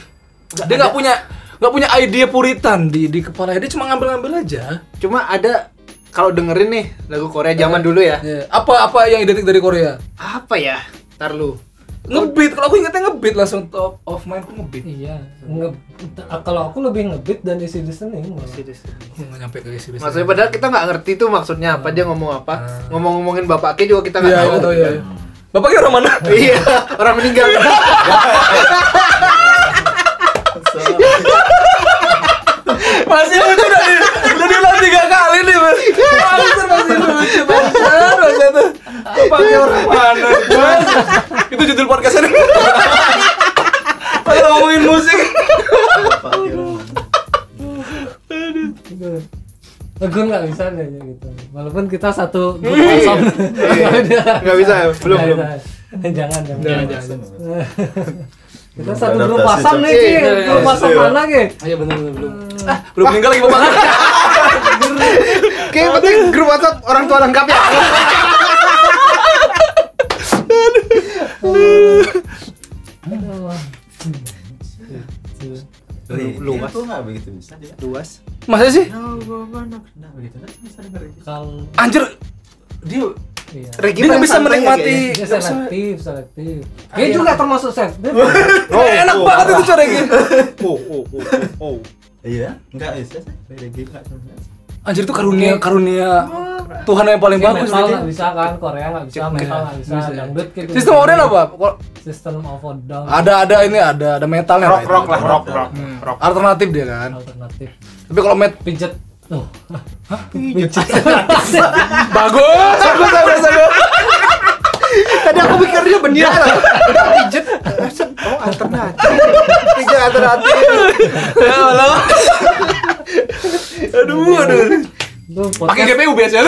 Dia nggak punya nggak punya ide puritan di di kepala dia cuma ngambil-ngambil aja. cuma ada kalau dengerin nih lagu Korea zaman dulu ya. Ya, apa apa yang identik dari Korea? apa ya tar lu Ngebeat, kalau aku ingetnya ngebeat langsung top of mind aku ngebeat. Iya, nge kalau aku lebih ngebeat dan isi listening malah. Nggak nyampe ke isi Maksudnya padahal kita nggak ngerti tuh maksudnya apa dia ngomong apa. Ngomong-ngomongin bapaknya juga kita nggak Iya, tahu. iya, tahu ya. Bapaknya orang mana? <laughs> Iya, orang meninggal. <laughs> <laughs> masih lucu udah diulang tiga kali nih mas Bangsat, masih lucu bangsat bangsat bapaknya orang mana Bangsat. itu judul podcast ini Padahal ngomongin musik gue nggak bisa deh gitu walaupun kita satu grup kosong Nggak bisa ya? Belum, belum. bisa. jangan jangan, Jangan, jangan. kita Belum satu grup Cok. nih. Iya, grup iya, pasam iya. mana ki Ayo bener bener belum. Ah, belum meninggal lagi bapak. Kayak penting grup WhatsApp orang tua lengkap ya. Luas. itu nggak begitu bisa dia. Luas. Masa sih? No, begitu bisa kalau Anjir. Dia iya dia bisa santai ya menikmati. dia bisa- selektif selektif dia juga termasuk selektif <laughs> Oh, enak banget itu cara gitu. Oh, oh, oh, oh, oh. Iya, nggak bisa sih. Reggae nggak bisa. Anjir itu karunia karunia Tuhan yang paling bagus. metal nggak bisa kan Korea nggak bisa metal nggak bisa Bisa. dangdut gitu Sistem oranye apa? Kok sistem of a down ada ada ini ada ada metalnya Rock, rock lah, rock, rock, Hmm. rock. Alternatif dia kan. alternatif Tapi kalau met pijet tuh <laughs> bagus, bagus, bagus, bagus. Tadi aku pikirnya bener. Udah pijet. Oh, alternatif. Pijet alternatif. Ya Allah. Aduh, aduh. Pakai podcast, GPU biasanya.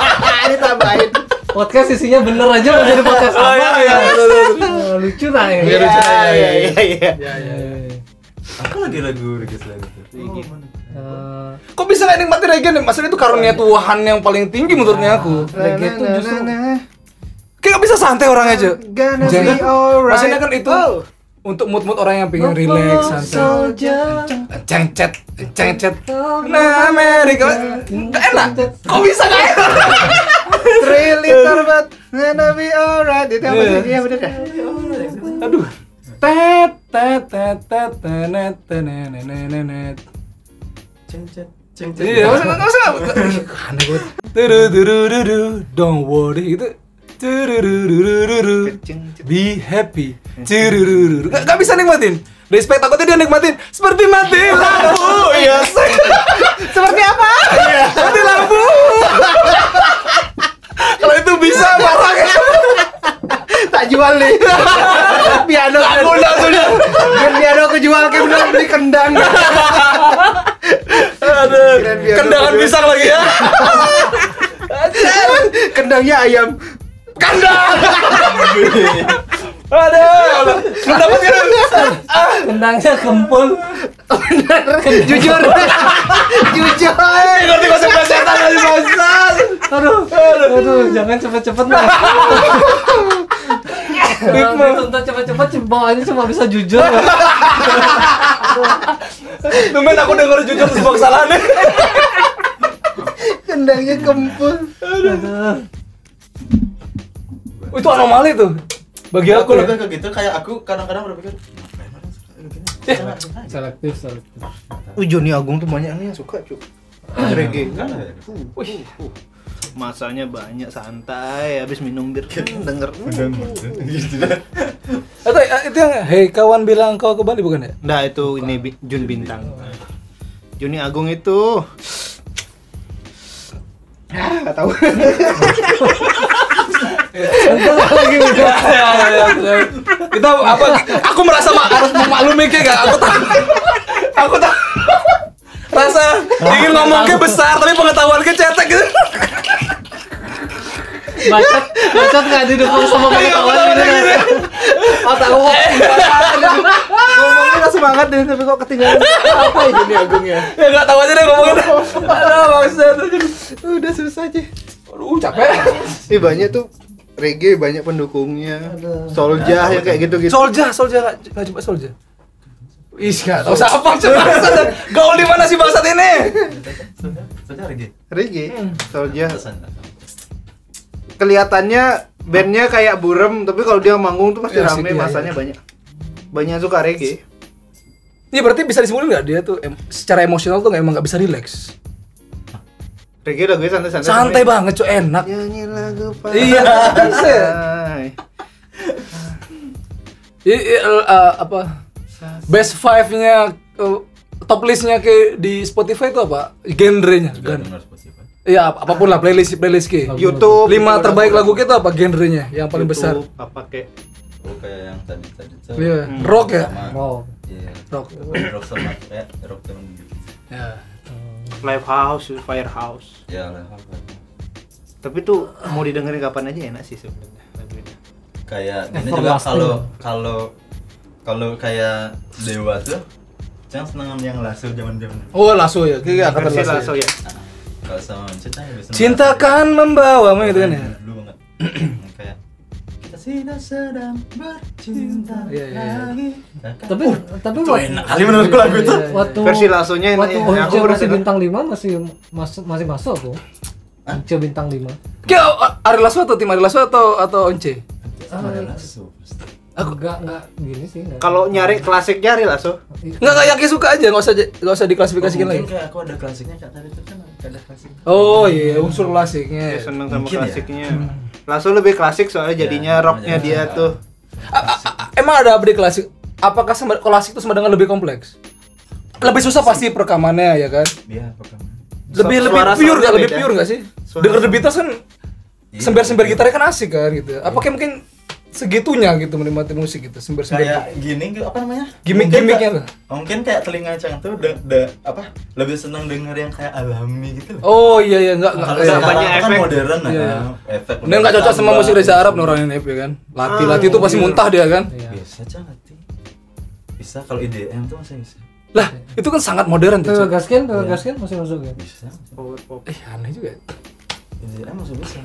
<laughs> Ini tambahin. podcast isinya bener aja mau jadi podcast Oh, apa iya, ya iya, betul. Oh, lucu nah ya Iya. Iya, iya, iya, iya. Ya, ya, ya. Apa lagi lagu itu? Reggae. Eh, Kok bisa nggak nikmati reggae nih? Maksudnya itu karunia Tuhan yang paling tinggi menurutnya aku. reggae itu justru Kayak bisa santai orangnya aja. Gonna Jangan. be alright. Maksudnya kan itu Oh. untuk mood-mood orang yang pengen relax, santai. Cengcet, cengcet. Nah, Amerika. Nggak enak. Kok bisa nggak enak? Three liter but gonna be alright. Itu apa Iya. sih? Iya bener dah. Aduh. Tet tet tet tet tenet tenet nenet. Cengcet, cengcet. Iya, masa masa <laughs> aneh banget. Turu turu turu, don't worry itu. Be happy. Gak, gak bisa nikmatin. Respect takutnya dia nikmatin seperti mati lampu. <laughs> Iya. Seperti apa? Mati lampu. Kalau itu bisa marah. Tak jual nih. Piano. Aku udah udah. Kan piano aku jual kayak bener beli kendang. Aduh. Kendangan pisang lagi ya. Kendangnya ayam. Kandang. Aduh. Belum dapat kan? kendangnya kempul Jujur. Jujur. Ngerti konsep setan lagi bangsat. aduh aduh jangan cepet-cepet nah Ritme. Dituntut cepet-cepet bawaannya cuma bisa jujur Tumben aku denger jujur sebuah kesalahan Kendangnya kempul. aduh Itu anomali tuh. Bagi aku aku lebih ya. ke gitu kayak aku kadang-kadang berpikir jangan. selektif selektif Uh, Joni Agung tuh banyak nih yang suka, Cuk. Reggae. Ya. Wih. Masanya banyak santai, habis minum bir hmm, denger. Atau eh, itu yang Hei kawan bilang kau ke Bali bukan ya? Nah, itu ini Jun Bintang. Joni Agung itu Ah, tahu. <laughs> lagi udah Kita apa? Aku merasa mak harus memaklumi kayak gak? Aku tak. Aku tak. Rasa ingin ngomongnya besar tapi pengetahuannya cetek gitu. bacot bacot nggak didukung sama pengetahuan gitu kan Otak aku. Ngomongnya nggak semangat deh, tapi kok ketinggalan. Apa ya Joni Agung ya? Ya gak tahu aja deh ngomongin. Aduh maksud. Udah susah aja. Aduh capek. Ih banyak tuh reggae banyak pendukungnya. Soljah ya kayak gitu-gitu. Solja, Solja gak, gak coba Solja. Is gak tau siapa coba. Gaul di mana sih bangsat ini? Sudah reggae. Reggae, Soljah. Pesan. Kelihatannya bandnya kayak burem, tapi kalau dia manggung tuh pasti Ya, rame, iya, masanya iya. banyak. Banyak suka reggae. Iya berarti bisa disimpulin nggak dia tuh em- secara emosional tuh nggak emang nggak bisa relax. Reggae lagunya santai-santai. Santai banget cuy enak. Nyanyi lagu Iya, bisa. Hai. I, i- eh, apa best five-nya eh, top listnya ke di Spotify itu apa? Genrenya. Gen-. Iya ap- apa pun lah playlist playlist ke. YouTube. Lima terbaik lagu kita apa genrenya yang paling besar? YouTube, Apa kayak Oh kayak yang tadi tadi tuh. Iya, Hmm. rock ya. Sama- wow Iya. Rock. Rock sama kayak rock temen gitu. Ya. Live house firehouse ya level tapi tuh mau didengerin kapan aja enak sih sebenarnya lagu ini. kayak ini juga kalau kalau kalau kayak dewa tuh jangan senengan yang lasso zaman zaman Oh, lasso ya. Kayak angkatan versi lasso. lasso ya. ya kalau sama cinta ya bisa Cintakan membawamu itu kan ya. dulu banget <clears throat> kayak kita sudah sedang bercinta Iya, iya, iya. lagi. Tapi tapi itu waktu- enak kali menurutku lagu itu. Iya, waktu versi lassonya ini waktu Once aku masih dengar. bintang 5 masih masuk masih masuk Hah? Once bintang 5 Kayak uh, Ari Lasso atau tim Ari Lasso atau atau Once? ada lasso. Pasti. Aku enggak enggak gini sih enggak kalau nyari klasik nyari lasso? Enggak enggak yakin suka aja, enggak usah enggak usah diklasifikasikan mungkin lagi. kayak aku ada klasiknya tadi itu kan ada klasik Oh iya, unsur dia klasiknya. seneng sama Mungkin ya. Lasso lebih klasik soalnya jadinya Ya, rocknya makanya. dia tuh A- a- a- Emang ada update klasik? Apakah sama klasik itu sama dengan lebih kompleks? Lebih susah pasti perekamannya ya kan? dia pertama Lebih lebih pure nggak? Lebih pure nggak sih? Dengar The. Beatles kan Iya, sembar-sembar iya. gitarnya kan asik kan gitu. Apakah mungkin segitunya gitu menikmati musik gitu, sembar-sembar kayak gini apa namanya lah. kayak- mungkin kayak telinga cang tuh udah, udah apa lebih seneng denger yang kayak alami gitu loh Oh iya iya enggak enggak. kalau Nggak banyak tuh kan efek. modern lah Iya, kan iya. efek nggak cocok sama musik Reza Arab nih orang ini ya kan. Lati Lati itu pasti muntah dia kan. Iya. bisa cang hati bisa kalau IDM tuh masih bisa Lah, itu kan sangat modern tuh. Gaskin, Iya. Gaskin masih masuk ya. bisa power pop Eh, aneh juga. Masih bisa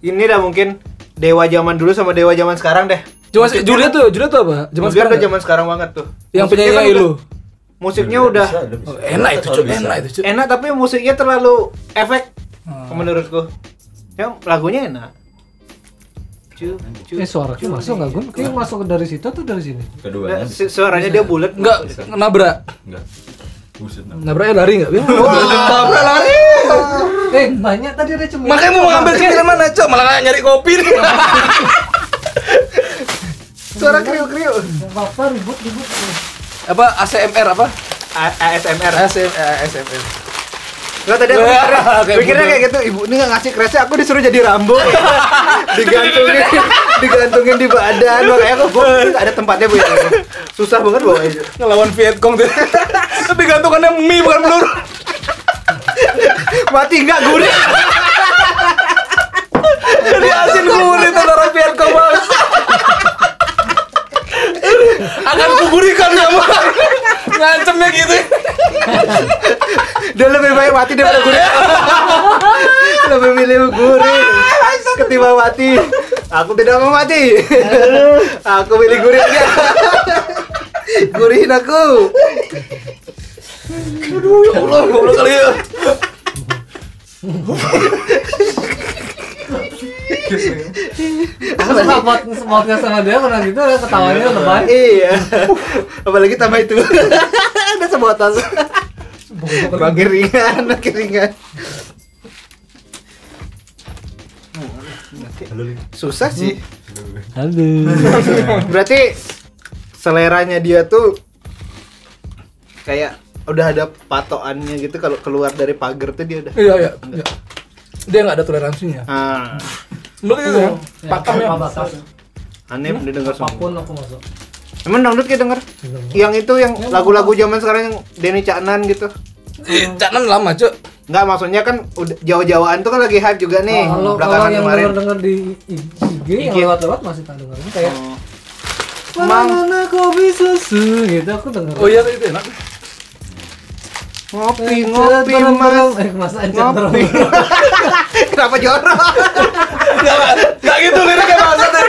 ini dah mungkin dewa zaman dulu sama dewa zaman sekarang deh Cuma sih Julia tuh, Julia tuh apa? Zaman sekarang. udah zaman sekarang banget tuh Yang penyanyi kan udah- musiknya Udah udah bisa, udah bisa. Oh, enak itu, bisa. Enak itu, Cuk. enak tapi musiknya terlalu efek Hmm. menurutku ya lagunya enak Cu, cu, Eh suaraku cu. masuk nggak gue? Kayaknya masuk dari situ atau dari sini? keduanya Nah, suaranya dia bulat Enggak nabrak. enggak buset nah. Nabraknya lari enggak? Nabrak lari. <laughs> Eh banyak tadi ada cemilan. Makanya mau ngambil cemilan mana, Cok? Malah kayak nyari kopi nih. suara kriuk kriuk Nggak apa-apa ribut ribut. apa ASMR apa? ASMR ASM ASMR. Nggak tadi aku mikirnya, kayak mikirnya kayak gitu, ibu ini nggak ngasih kresnya, aku disuruh jadi Rambo <laughs> digantungin, digantungin di badan, makanya aku gue ada tempatnya bu ya, susah banget bawa. Ngelawan Vietcong tuh. Tapi gantungannya mie bukan peluru. Mati nggak gurih, Jadi asin gurih tuh orang Vietcong bang. Akan kuburikan kamu. Ngancemnya gitu. dia lebih baik mati daripada gurih, lebih milih gurih ketimbang mati. Aku tidak mau mati, aku milih gurih aja. Gurihin aku. Aduh ya Allah, goblok kali ya. Aku pot podcast sama dia karena gitu ya ketawanya lebay. Iya. Apalagi tambah itu. Ada sebutan. Makin ringan, makin ringan. Susah sih. Halo. Berarti seleranya dia tuh kayak udah ada patokannya gitu kalau keluar dari pagar tuh dia udah. Iya iya. iya. Dia nggak ada toleransinya. Ah, Menurut itu ya, Ya, pakamnya. aneh udah denger Apa pun semua. aku masuk. Emang dangdut kayak denger? Yang itu yang lagu-lagu zaman sekarang yang Denny Caknan gitu. Ih, Caknan lama, Cuk. Enggak, maksudnya kan udah Jawa-Jawaan tuh kan lagi hype juga nih Kalau kalau belakangan yang kemarin. denger denger di IG, yang lewat-lewat masih tak dengerin kayak Oh. Mana kopi susu gitu aku denger. Oh iya itu enak. Ngopi Encet ngopi berem-berem. mas Eh mas encet ngopi. <laughs> Kenapa jorok? Enggak gitu liriknya maksudnya.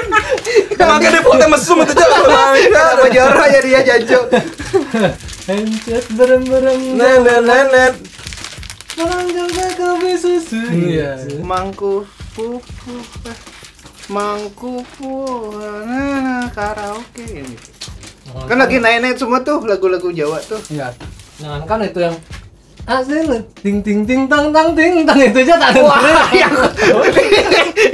Makanya dia foto mesum itu, Cuk. Kenapa jorok ya dia jancuk? Encet berem-berem. Nenet nenet. Melanggar kopi susu. Iya. gitu. Mangku pu pu eh. Mangku pu nah, karaoke gitu. Kan lagi naik-naik semua tuh lagu-lagu Jawa tuh. Iya. Jangan kan itu yang Asli ting ting ting tang tang ting tang itu aja tak dengerin. <laughs> yang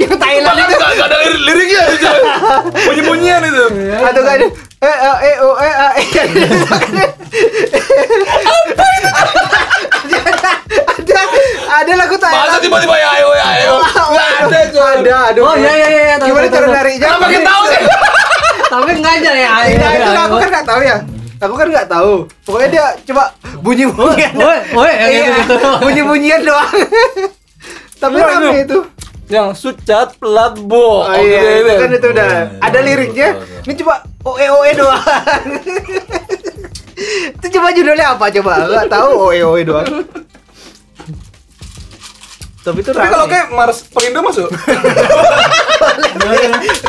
yang Thailand itu Enggak ada lirik liriknya itu. <laughs> Bunyi-bunyian itu. Iya. atau kan eh eh eh oh eh ah, eh <laughs> ada ada lagu Masa Thailand tiba-tiba ya ayo ya ayo. Enggak ada, Cuk. ada aduh Oh iya iya iya. tahu, gimana cara nariknya Kenapa kita tahu sih? Tapi enggak aja ya. Iya, itu ayo. aku kan nggak tahu ya Aku kan nggak tahu. Pokoknya dia coba bunyi-bunyian. Woi, woi, yang Iya, gitu-gitu. <laughs> bunyi-bunyian doang. Tapi rame itu. itu. Yang sucat pelat bo. Oh, iya, itu kan itu udah Oh, iya. ada liriknya. Ini coba oe oe doang. <laughs> itu coba judulnya apa coba? Enggak tahu oe oe doang. Tapi itu Tapi kalau kayak Mars Perindo masuk. <laughs>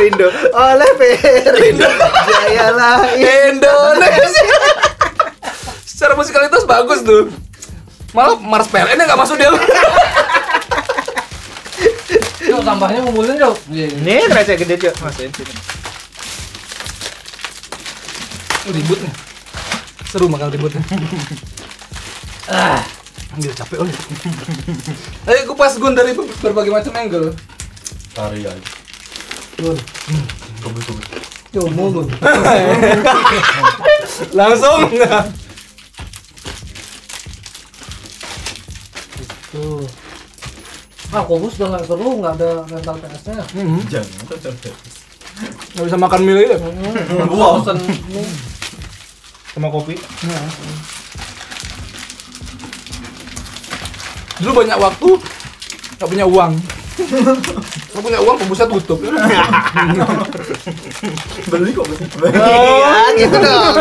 Rindo oleh Perindo Jaya lahir Indonesia. Secara musikalitas bagus tuh. Malah Mars PLN yang nggak masuk dia. Yuk, sampahnya ngumpulin yuk. Ini rasa gede cuy masukin sini. Ribut nih. Seru makan ributnya. <laughs> ah, ambil capek oleh. Ayo gue pas gun dari ber- berbagai macam angle. Tari aja. Yun. Kebut kebut. Yuk, mulun. Langsung. Tuh. Ah, Kobus udah nggak seru, nggak ada rental PS-nya. Hmm, Jangan. Nggak bisa makan mie lagi ya. Wow. Bosen nih. Sama kopi. Dulu banyak waktu, nggak punya uang. Nggak punya uang, pembusnya tutup. Beli kok. <laughs> Iya, gitu dong.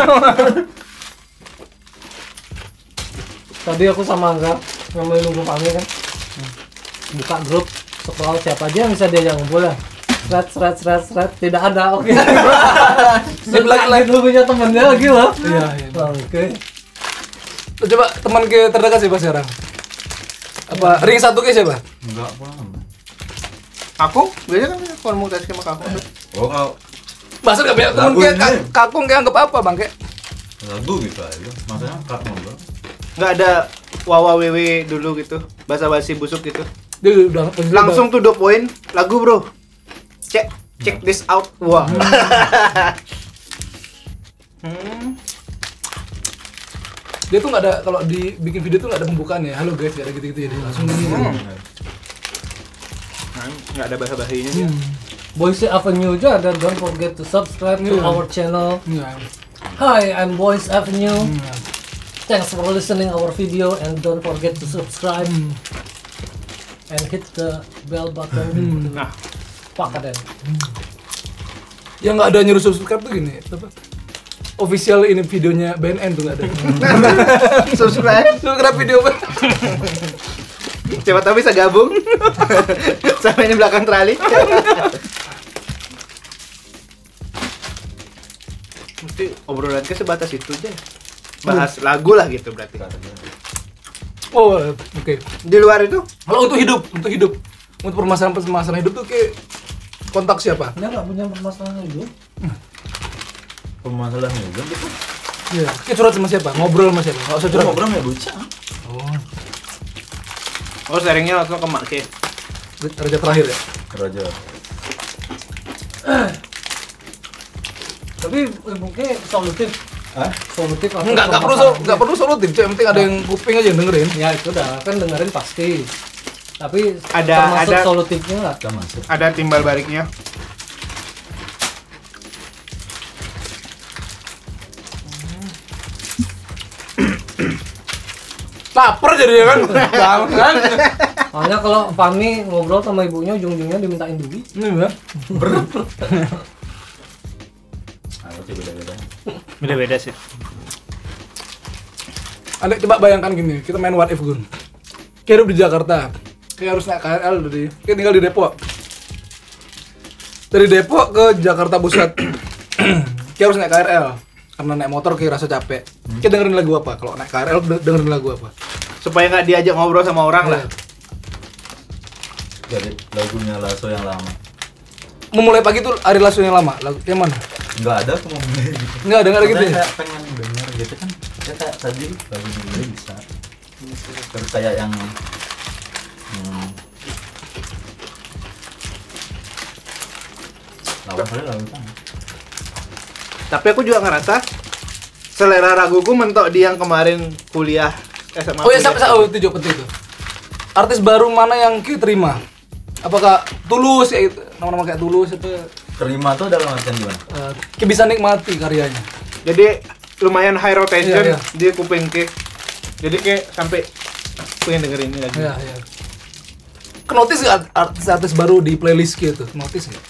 Tadi aku sama Angga ngambil nunggu kami kan. Buka grup scroll siapa aja yang bisa diajak ngumpul ya. Seret, seret, seret, seret, tidak ada. Oke. Sip lagi, lagi dulu punya temennya lagi loh. Iya, iya. Oke. Coba teman ke terdekat siapa sekarang? Apa ring satu ke siapa? Enggak paham. Aku biasanya kan komunikasi sama kamu. Oh kalau Masa nggak punya teman Lagu kayak kakung kayak anggap apa bang kayak? lagu gitu aja. Maksudnya kak ngobrol. Nggak ada wawa wewe dulu gitu. Basa-basi busuk gitu. Dia udah udah- Langsung to the point. Lagu bro. Cek check this out. Wah. Hmm. <laughs> dia tuh nggak ada kalau di bikin video tuh nggak ada pembukaannya. Halo guys, nggak ada gitu-gitu ya. Dia langsung gini. Nah, Nggak ada bahasa-bahasinya dia. Hmm. Boise Avenue juga dan don't forget to subscribe to Iya. our channel. Iya. Hi, I'm Boys Avenue. Iya. Thanks for listening our video and don't forget to subscribe Hmm. and hit the bell button. Hmm. Nah, Pak Kaden. Yang nggak ada nyuruh subscribe tuh gini. Apa? Official ini videonya BNN tuh nggak ada. <laughs> subscribe. subscribe video apa? Siapa tahu bisa gabung. <laughs> Sama ini belakang trali. Mesti obrolan ke sebatas itu aja. Bahas lagu lah gitu berarti. Oh, oke. Di luar itu Kalau untuk hidup, untuk hidup, untuk permasalahan-permasalahan hidup tuh kayak kontak siapa? Dia nggak punya permasalahan itu. Permasalahan juga gitu. Iya. Kayak curhat sama siapa? Ngobrol sama siapa? Nggak usah curhat. Ngobrol ya bocah. Oh, Oh, sharingnya langsung ke Mak raja terakhir ya. Raja. Tapi eh, mungkin solutif. Hah? Solutif atau Enggak, enggak perlu enggak perlu solutif, Cek. yang penting ada yang kuping aja yang dengerin. Ya itu dah kan dengerin pasti. Tapi Ada- termasuk ada- solutifnya nggak? Kita masuk. Ada timbal baliknya. Lapar jadi ya kan? Jangan. <laughs> Soalnya kalau Fami ngobrol sama ibunya ujung-ujungnya dimintain duit. Ini ya. Ayo coba beda-beda. Beda-beda sih. Anda coba bayangkan gini, kita main what if Gun. Kayak hidup di Jakarta, kayak harus naik KRL dari, kayak tinggal di Depok. Dari Depok ke Jakarta Pusat, <clears throat> kayak harus naik KRL. Karena naik motor kayak rasa capek. Kayak dengerin lagu apa? Kalau naik KRL de- dengerin lagu apa? Supaya nggak diajak ngobrol sama orang lah. Dari lagunya Lasso yang lama. Memulai pagi tuh Ari Lasso yang lama, lagu yang mana? Enggak ada aku mau mulai gitu. Enggak ada, enggak ada gitu ya? kayak pengen denger gitu kan. Ya kayak tadi lagu dulu bisa. Terus kayak yang hmm, lawan kali lawan kan. Tapi aku juga ngerasa selera laguku mentok di yang kemarin kuliah SMA. Oh ya, kuliah. sampai oh, itu juga penting tuh. Artis baru mana yang kita terima? Apakah tulus ya itu nama-nama kayak tulus itu Terima tuh dalam artian gimana? eh, kita bisa nikmati karyanya. Jadi lumayan high rotation Iya, iya. di kuping ke jadi kayak sampai pengen dengerin ini lagi Iya, iya. Kenotis nggak artis-artis baru di playlist gitu? Notice nggak?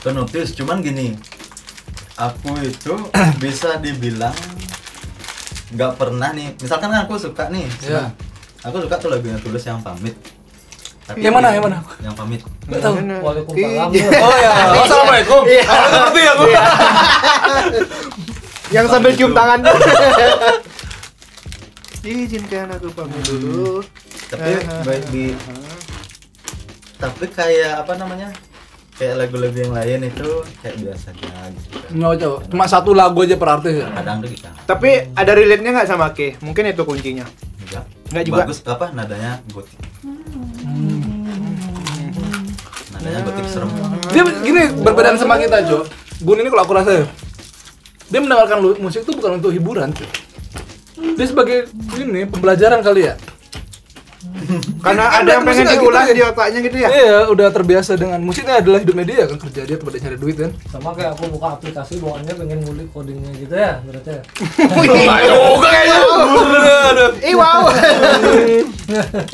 Penotis, cuman gini aku itu <clears throat> bisa dibilang nggak pernah nih misalkan kan aku suka nih Iya. aku suka tuh lagunya tulus yang pamit Tapi Yang mana, yang mana? yang pamit Nggak tahu. Waalaikumsalam. Iya. Oh ya, <laughs> assalamualaikum. Iya. Ngerti aku. <laughs> yang sambil cium tangan <laughs> izinkan aku pamit dulu tapi baik di tapi kayak apa namanya kayak lagu-lagu yang lain itu kayak biasa aja gitu Nyocok. Cuma satu lagu aja per artis ya. kadang tuh kita tapi ada relate nya nggak sama ke mungkin itu kuncinya enggak Enggak juga. bagus apa nadanya gotik nadanya gotik serem Dia gini berbeda sama kita, Jo. Gun ini kalau aku rasa ya, dia mendengarkan musik itu bukan untuk hiburan, cuy. Dia sebagai ini pembelajaran kali ya. Karena Kan ada yang pengen nggak diulas gitu ya? di otaknya gitu ya Iya, udah terbiasa dengan musiknya adalah hidupnya dia kan kerja dia tempat dia cari duit kan. Sama kayak aku buka aplikasi bawaannya pengen ngulik codingnya gitu ya, berarti ya. Ayo, kayaknya. Ih wow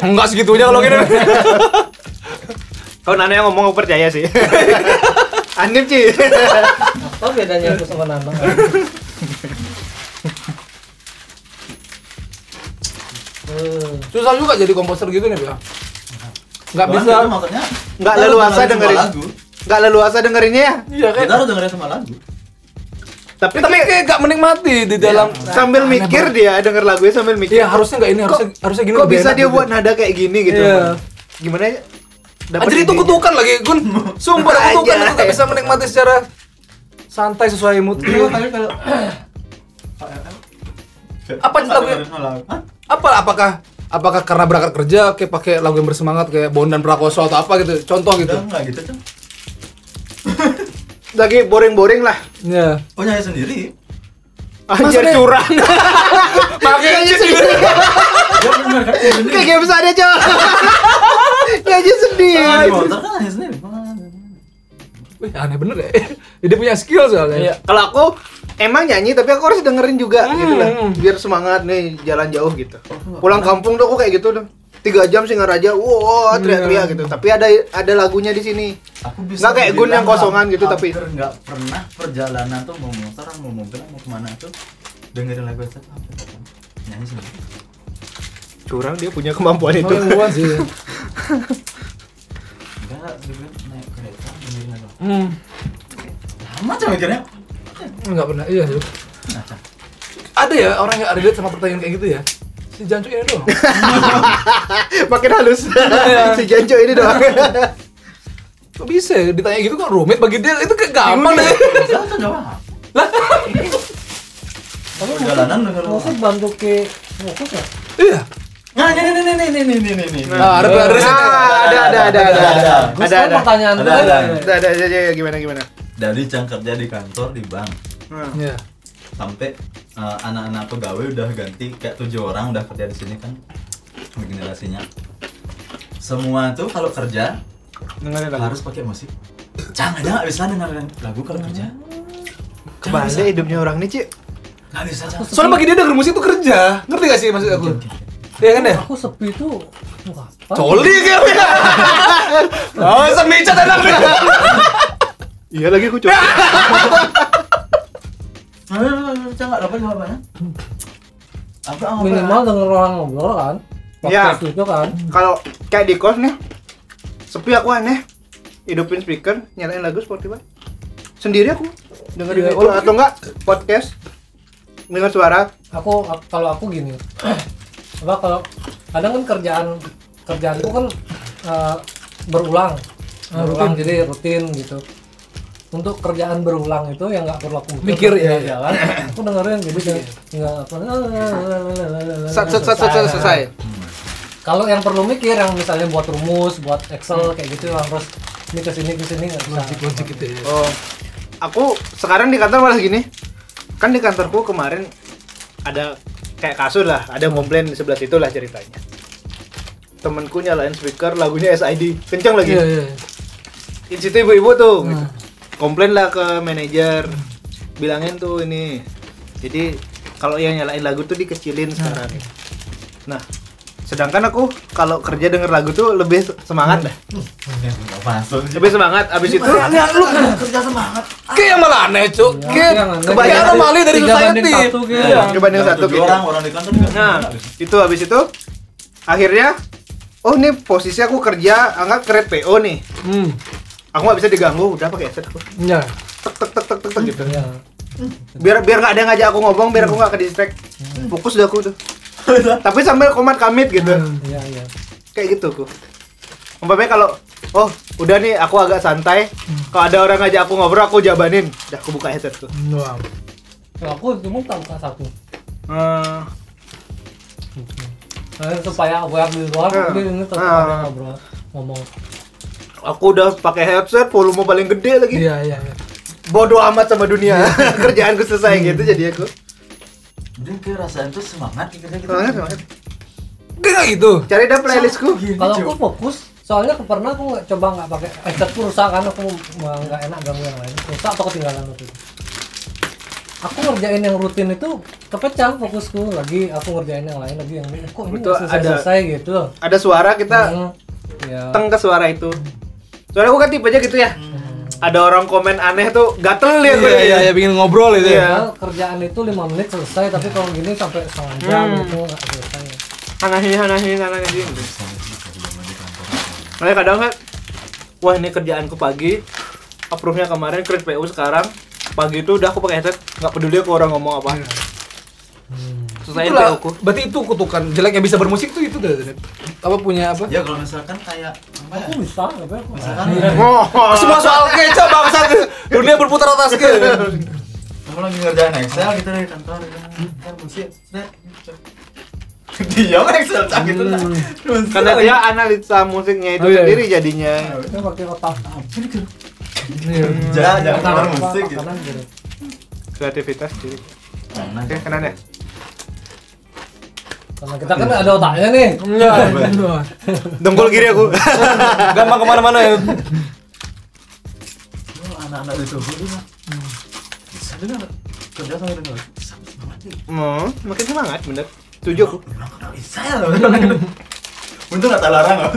Enggak segitunya kalau gini. Kau Nana yang ngomong aku percaya sih <laughs> Anip Ci Apa bedanya aku sama Nana? Susah juga jadi komposer gitu nih, ya. Enggak Cuman bisa. itu maksudnya Nggak leluasa dengerin dengerin. semua lagu Gak leluasa dengerinnya ya Iya kan. kita harus dengerin semua lagu Tapi, Tapi kayak gak menikmati di dalam sambil mikir dia denger lagunya sambil mikir Iya, harusnya enggak ini, harusnya harusnya gini Kok bisa dia gitu. buat nada kayak gini gitu Iya. Gimana ya Dapet Anjir itu kutukan lagi, Gun. Sumpah kutukan itu gak bisa menikmati secara santai sesuai mood Iya, lu. kayak kalau Apa lagu? Apa apakah apakah karena berangkat kerja kayak pakai lagu yang bersemangat kayak Bondan Prakoso atau apa gitu? Contoh gitu. Udah enggak gitu tuh <laughs> Lagi boring-boring lah. Ya oh nyanyi sendiri? Anjir Maksudnya- curang. <laughs> Nyanyi sendiri. Kayak game ada coy Nyanyi sendiri. Ah, motor kan nyanyi sendiri. Wih, aneh bener ya. Dia punya skill soalnya. Iya, kalau aku emang nyanyi tapi aku harus dengerin juga Hmm. gitu lah. Biar semangat nih jalan jauh gitu. Pulang kampung tuh aku kayak gitu tuh. Tiga jam Singaraja wow teriak-teriak Iya. gitu. Tapi ada ada lagunya di sini. Aku bisa Nggak kayak Gun yang kosongan gitu, tapi- nggak pernah perjalanan tuh mau motor mau mobil mau ke mana tuh dengerin lagu itu nyanyi sendiri. Curang dia punya kemampuan itu. Itu ilmuwan sih. <laughs> Enggak dulu naik kereta dengerin lagu. Hmm. lama aja mikirnya nggak pernah iya sih. Ada ya orang yang relate sama pertanyaan kayak gitu ya? Si Jancu ini doang. <laughs> Makin halus. Iya. si Janco ini doang. Kok bisa ya? ditanya gitu kok rumit? Bagi dia itu kayak gampang deh. Bisa tuh jawab lah. Kamu Perjalanan dengerin musik bantu ke fokus ya? iya. Nah ini ini ini ini ini ini ini Nah, ada ada ada ada ada ada ada ada. Ada pertanyaan Ada, ada. ada ada ada ada. Gimana gimana dari jam kerja di kantor di bank. Nah. Iya. sampai uh, anak-anak pegawai udah ganti kayak tujuh orang udah kerja di sini kan generasinya. Semua tuh kalau kerja dengerin lagu. harus pakai musik. Jangan aja nggak bisa dengerin lagu kalau kerja. Kebalik hidupnya orang nih Ci. Nggak bisa jangan. soalnya bagi dia denger musik itu kerja. Ngerti gak sih maksud aku? Iya kan ya? Aku sepi tuh. Apa? coli kayak oh semicat enak nih iya lagi aku coba <laughs> nggak dapat jawabannya. Apa? Minimal denger orang ngobrol kan. Iya. Podcast itu kan. kalau kayak di kos nih sepi aku aneh hidupin speaker nyalain lagu Spotify sendiri aku dengerin Iya, itu walaupun- atau enggak podcast dengar suara Aku ak- kalau aku gini. <clears throat> apa kalau kadang kan kerjaan kerjaan itu kan eh, berulang. Ah, berulang jadi rutin gitu. Untuk kerjaan berulang itu yang nggak perlu aku Mikir, ya, iya. kan. Aku dengerin jadi kayak nggak apa. sat sat sat sat sat selesai Kalau yang perlu mikir yang misalnya buat rumus, buat Excel kayak gitu yang harus ini ke sini ke sini nggak bisa. logik logik gitu ya oh aku sekarang di kantor malah gini kan di kantorku kemarin ada kayak kasus lah ada komplain di sebelah situ lah ceritanya temenku nyalain speaker lagunya SID kencang lagi iya iya di situ ibu-ibu tuh Hmm. gitu. Komplain lah ke manajer bilangin tuh ini jadi kalau yang nyalain lagu tuh dikecilin sekarang nah sedangkan aku kalau kerja denger lagu tuh lebih semangat dah sih. lebih semangat abis itu Ya lu kerja semangat kayak yang malah aneh, Cuk. Aneh. kebanyakan anomali dari society. satu, kayak. Iya. Dibanding Yang satu tujuh gitu. orang orang di kantor nah itu habis itu akhirnya oh ini posisi aku kerja anggap keret PO nih Hmm. Aku nggak bisa diganggu. Udah pakai headset aku. Ya. tek tek tek tek tek, tek gitu. Ya. biar biar nggak ada yang ngajak aku ngomong biar aku nggak ke distract. Fokus dah aku tuh tapi sambil komat kamit gitu. Iya, iya. kayak gitu aku. Umpamanya kalau oh udah nih aku agak santai. Kalau ada orang ngajak aku ngobrol aku jabanin. Udah aku buka headsetku Wow. Kalau aku cuma buka satu. Eh, Eh, supaya aware di luar, tapi ini tetap Ah. ada ngobrol ngomong. Aku udah pakai headset volume paling gede lagi Iya, iya, iya. bodoh amat sama dunia <laughs> kerjaanku selesai gitu jadi aku dia kayak rasain tuh semangat gitu gitu semangat semangat Kayak gitu. cari dah playlistku Kalau aku fokus, soalnya aku pernah aku coba nggak pakai headsetku rusak kan aku nggak enak ganggu yang lain. Rusak atau ketinggalan waktu itu. Aku ngerjain yang rutin itu kepecah fokusku lagi aku ngerjain yang lain lagi yang ini kok ini Betul, selesai ada- selesai gitu. ada suara kita Hmm, ya. teng ke suara itu soalnya aku kan tipenya gitu ya ada orang komen aneh tuh gatel ya gue Iya, iya, bikin ngobrol itu ya. Iya. Padahal kerjaan itu lima menit selesai tapi kalau gini sampai setengah jam Hmm. itu nggak selesai. anahin anahin anahin Makanya kadang kan wah ini kerjaanku pagi approve-nya kemarin create PU sekarang pagi itu udah aku pakai headset nggak peduli aku orang ngomong apa selesai Itulah, PU ku berarti itu kutukan jelek yang bisa bermusik tuh itu. Dad. Apa punya apa? ya kalau misalkan kayak apa ya Aku bisa, tapi aku misalkan oh, Semua soal kecap bangsat. Dunia berputar atas ke. kamu lagi ngerjain Excel gitu dari kantor gitu. kan musik gitu. diam Excel cak gitu nah karena dia analisa musiknya itu Oh, iya, sendiri jadinya Kita pakai otak. Iya. jangan jangan musik apa, gitu kiri. kreativitas diri Nah, oke kanan Karena kita kan ada otaknya nih. Iya. <laughs> dengkul kiri aku <laughs> Gampang ke mana-mana ya. Oh, anak-anak itu bisa dengar kerja sama dengar semangat nih oh, makin semangat bener setuju aku Orang kena bisa ya loh <laughs> untung nggak talarang loh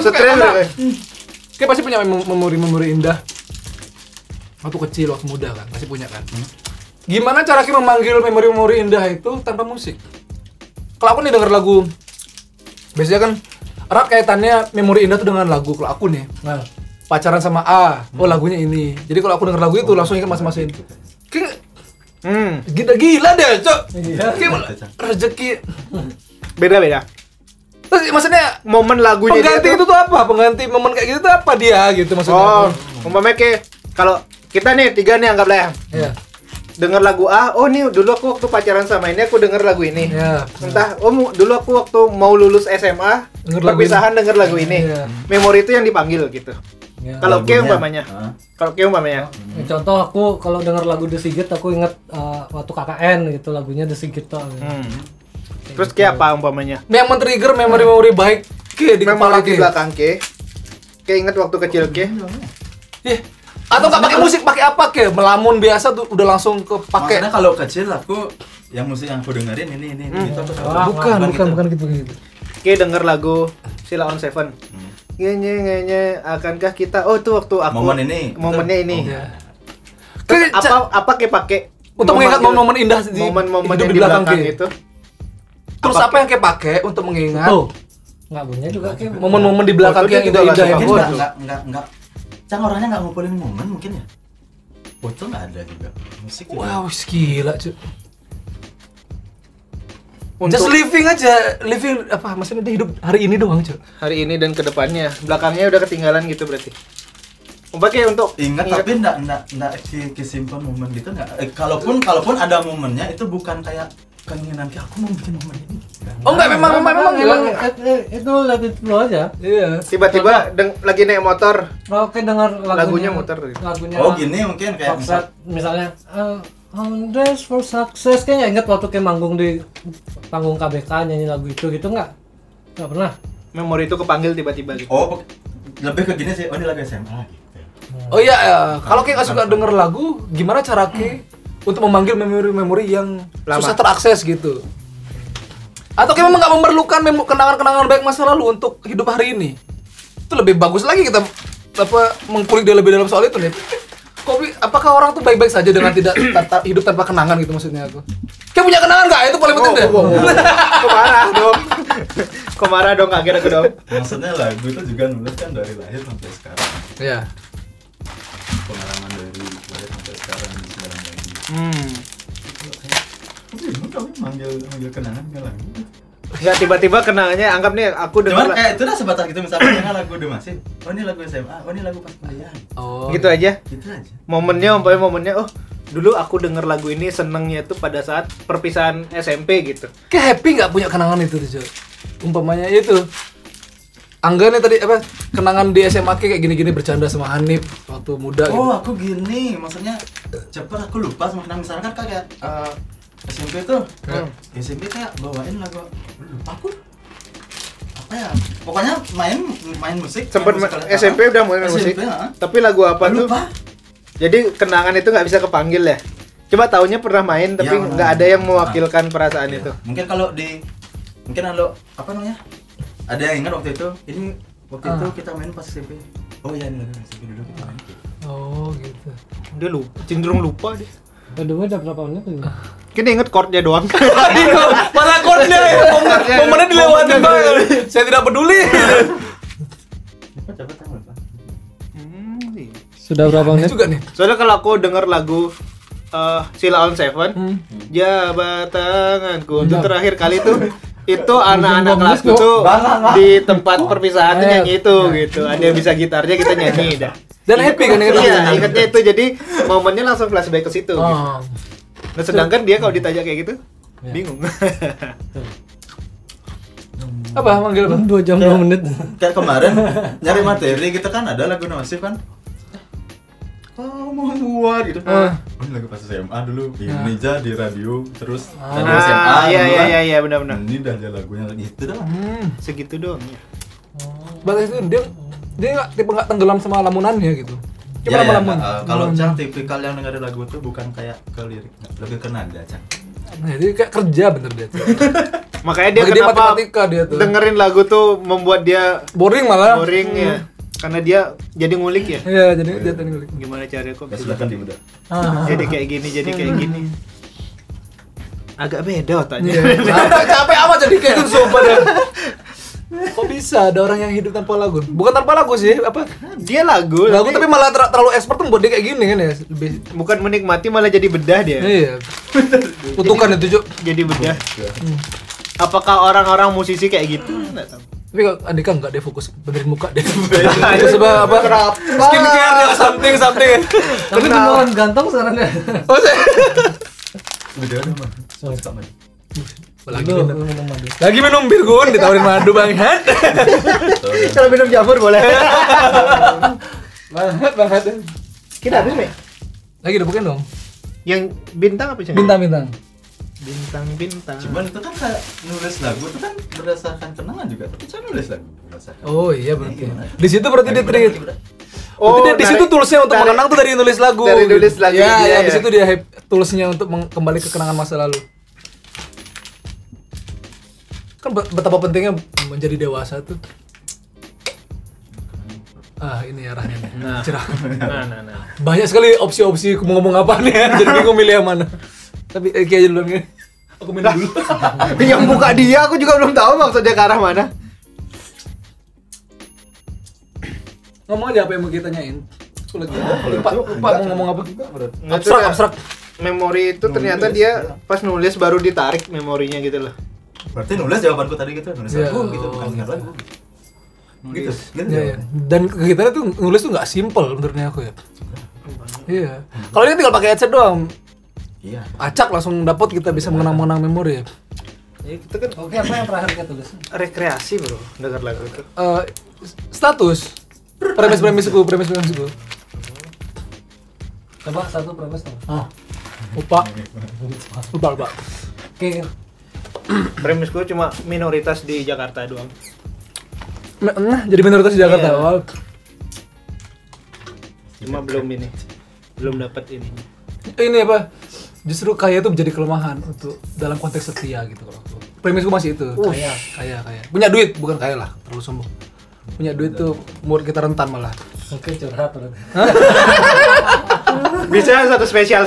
stres loh, guys. Kayak pasti punya mem- memori-memori indah. Waktu kecil, waktu muda kan, pasti punya kan. Gimana cara kita memanggil memori-memori indah itu tanpa musik? Kalau aku nih denger lagu, biasanya kan erat kaitannya memori indah tuh dengan lagu. Kalau aku nih Nah, pacaran sama A, oh lagunya ini. Jadi kalau aku denger lagu itu langsung ingat masa-masa itu. Kayak hmm gila-gila deh, cok. Iya. Kayak rezeki. beda beda Terus maksudnya momen lagunya pengganti dia itu tuh apa? Pengganti momen kayak gitu tuh apa dia gitu maksudnya? oh umpamanya kayak kalau kita nih tiga nih anggaplah ya Iya. Denger lagu A, oh nih dulu aku waktu pacaran sama ini aku denger lagu ini. Iya. Entah, oh dulu aku waktu mau lulus SMA, Denger lagu perpisahan denger lagu ini. Iya. Memori itu yang dipanggil gitu. Ya. Kalau K umpamanya, kalau K umpamanya, Ya, contoh aku kalau denger lagu The Sigit aku inget eh, waktu KKN gitu lagunya The Sigit tuh. hmm. terus kayak apa umpamanya? Yang men-trigger memori-memori baik ke di kepala Memori di ke. belakang K, K inget waktu kecil K. Ih, Atau nggak pakai musik, pakai apa ke? Melamun biasa tuh udah langsung ke pakai. Maksudnya kalau kecil aku yang musik yang aku dengerin ini ini, ini gitu aku tahu. Wah, Bukan, bukan, gitu. bukan gitu gitu. K denger lagu Sila on Seven. Hmm. Ngenye ngenye akankah kita oh itu waktu aku Momen ini. momennya ini. Oh. Iya. Terus apa apa K pakai Untuk mengingat momen-momen indah di momen-momen di belakang belakang itu. Terus Apa, apa yang kayak pakai untuk mengingat Tuh. Nggak punya juga kayak momen-momen di belakang yang indah-indah itu? enggak, enggak, enggak. Cang orangnya enggak ngumpulin momen mungkin ya. Foto enggak ada juga. Musik juga. Wow, gila cuy. Untuk Just living aja, living apa maksudnya dia hidup hari ini doang cuy. hari ini dan ke depannya, belakangnya udah ketinggalan gitu berarti. Umpamanya untuk Ingat tapi enggak enggak enggak kesimpan momen gitu enggak. Eh, kalaupun kalaupun ada momennya itu bukan kayak keinginan kayak aku mau bikin momen ini. Oh enggak memang memang memang emang memang. eh, eh, itu it flow aja. Iya. tiba-tiba deng- lagi naik motor, Oke dengar lagunya, Lagunya muter. Lagunya. Oh gini mungkin kayak misal misalnya On Dress for Success kayaknya inget waktu kayak manggung di panggung KBK nyanyi lagu itu gitu nggak? Nggak pernah. memori itu kepanggil tiba-tiba gitu. Oh, lebih ke gini sih. Oh, ini lagu SMA gitu. Oh iya, ya. kalau kayak suka denger lagu, gimana cara ke untuk memanggil memori-memori yang Lama. susah terakses gitu. Atau kayak memang nggak memerlukan kenangan-kenangan baik masa lalu untuk hidup hari ini. Itu lebih bagus lagi kita apa mengkulik dia lebih dalam soal itu nih. Kopi, apakah orang tuh baik-baik saja dengan tidak <clears throat> tanpa- hidup tanpa kenangan gitu maksudnya aku? Kayak punya kenangan nggak? Itu paling penting deh. <laughs> Kok marah dong? Kok marah dong kaget aku dong? Maksudnya lagu itu juga nulis kan dari lahir sampai sekarang. Iya. Pengalaman Hmm. Bingung kami manggil manggil kenangan nggak lagu. Nggak tiba-tiba kenangannya anggap nih aku Cuman dengar kayak itu dah sebatas gitu <clears throat> misalnya lagu udah masih. Oh ini lagu SMA, oh ini lagu pas kuliah. Oh. gitu aja. Gitu aja. Momennya umpamanya momennya oh dulu aku denger lagu ini senengnya tuh pada saat perpisahan SMP gitu. Kayak happy nggak punya kenangan itu tuh? Umpamanya itu. Angga nih tadi apa kenangan di SMA kayak gini-gini bercanda sama Hanif waktu muda gitu. Oh aku gini, maksudnya cepet aku lupa sama kenangan misalkan kayak eh, SMP tuh, Hmm. SMP kayak bawain lagu lupa aku apa ya? Pokoknya main main musik. Sempet main ma- musik- SMP udah mulai main musik. SMP, ha? Tapi lagu apa tuh? lupa. Jadi kenangan itu nggak bisa kepanggil ya. Coba taunya pernah main tapi Iya, nggak pernah. ada yang mewakilkan perasaan Iya. itu. Mungkin kalau di mungkin kalau apa namanya? Ada yang ingat waktu itu? Ini waktu Ah. itu kita main pas SMP. Oh iya ini lagu SMP dulu kita main. Oh, gitu. Dia lupa, cenderung lupa dia. Aduh, udah berapa menit ini? Kita inget chordnya doang. <laughs> Mana chordnya ya? Momen- Momennya dilewatin banget. Saya tidak peduli. Tahu apa? Hmm, iya. Sudah berapa menit? juga nih. Soalnya kalau aku denger lagu eh Sila on Seven, Hmm. jabat tanganku itu terakhir kali tuh itu anak-anak kelasku tuh di tempat perpisahan tuh Eh, nyanyi itu gitu. Ada yang bisa gitarnya kita nyanyi dah. Dan happy kan Iya, ingetnya itu jadi momennya langsung flashback ke situ. gitu. Oh. Nah, sedangkan dia kalau ditanya kayak gitu, Ya. bingung. Apa manggil apa? Dua jam dua menit. Kayak kemarin nyari materi gitu kan ada lagu Nasif kan. Oh mau buat gitu. Ah. Oh, ini lagu pas SMA dulu. Ini aja di radio terus Ah. radio SMA. Ah, iya iya kan. iya iya benar-benar. Ini dah ada lagunya gitu dah. Hmm. Segitu doang. ya. Batas itu dia dia nggak tipe nggak tenggelam sama lamunannya gitu. Cuma Ya, ya, lama-lamun. uh, kalau Cang tipikal yang dengerin lagu tuh bukan kayak ke lirik, lebih ke nada Cang. Nah, jadi kayak kerja bener dia. Makanya dia dia kenapa matematika dia tuh. dengerin lagu tuh membuat dia Boring malah. boring ya. Karena dia jadi ngulik ya. Iya, jadi dia tadi ngulik. Gimana caranya kok Ya bisa sudah kan di udah. jadi kayak gini, jadi kayak gini. <laughs> Agak beda otaknya. Iya. <laughs> Capek, capek amat jadi kayak gitu sumpah dah. Kok bisa ada orang yang hidup tanpa lagu? Bukan tanpa lagu sih, apa? Dia lagu, Lagu tapi malah ter- terlalu expert tuh buat dia kayak gini kan ya. Lebih bukan menikmati malah jadi bedah dia. Iya. <laughs> Kutukan itu, Cuk. Jadi bedah. Apakah orang-orang musisi kayak gitu? Nggak tahu. Tapi kalau Andika enggak dia fokus benerin muka dia. <laughs> Itu sebab apa? Skincare ya something something. <laughs> Tapi beneran ganteng sekarang ya. Oh, saya. Udah udah mah. Suka mah. Lagi Lu, minum. madu. Lagi minum bir Gun, ditawarin madu banget. <laughs> Kalau minum jamur boleh. banget banget. Kita habis, Mek. Lagi dibukain dong. Yang bintang apa sih? Bintang-bintang. Bintang bintang. Cuman itu kan kayak nulis lagu itu kan berdasarkan kenangan juga. Tapi cara nulis lagu berdasarkan. Oh iya berarti. Gimana? Di situ berarti dia treat. Oh, Oh, di situ toolsnya untuk dari- mengenang tuh dari nulis lagu. dari nulis lagu Ya, dia ya, di ya. situ dia toolsnya untuk kembali ke kenangan masa lalu. Kan be- betapa pentingnya menjadi dewasa tuh. Ah, ini arahnya nih. Nah. Cerah. <laughs> Nah, nah, nah. Banyak sekali opsi-opsi mau ngomong apa nih, <laughs> jadi bingung milih yang mana. Tapi eh, kayak duluan gini. Aku minum dulu. <laughs> yang buka dia aku juga belum tahu maksudnya ke arah mana. ngomong aja apa yang mau kita tanyain. Aku lagi lupa, lupa mau ngomong apa. Nah, Abstrak, itu abstrak. Memori itu ternyata dia pas nulis baru ditarik memorinya gitu loh. Berarti nulis jawabanku tadi gitu, nulis lagu gitu, bukan denger lagu. Gitu. Gitu. Iya, iya. Dan kita tuh nulis tuh nggak simple menurutnya aku ya. Iya. Kalau ini tinggal pakai headset doang, Iya. acak langsung dapat kita bisa mengenang-menang memori ya. Ya, kita kan Oke, apa yang terakhir kita tulis? rekreasi bro dengar lagu itu. Eh, status premis-premisku, premis-premisku. Coba satu premis dong. Ah. Lupa. Lupa, lupa. Oke, Premisku cuma minoritas di Jakarta doang. Nah, jadi minoritas di Jakarta. Iya. Oh, Cuma belum ini. Belum dapat ini. ini apa? Justru kaya itu menjadi kelemahan untuk dalam konteks setia gitu kalau aku. Premisku masih itu. Kaya, kaya, kaya. Punya duit bukan kaya lah, terlalu sombong. Punya duit tuh umur kita rentan malah. Oke curhat berarti. Bisa satu spesial.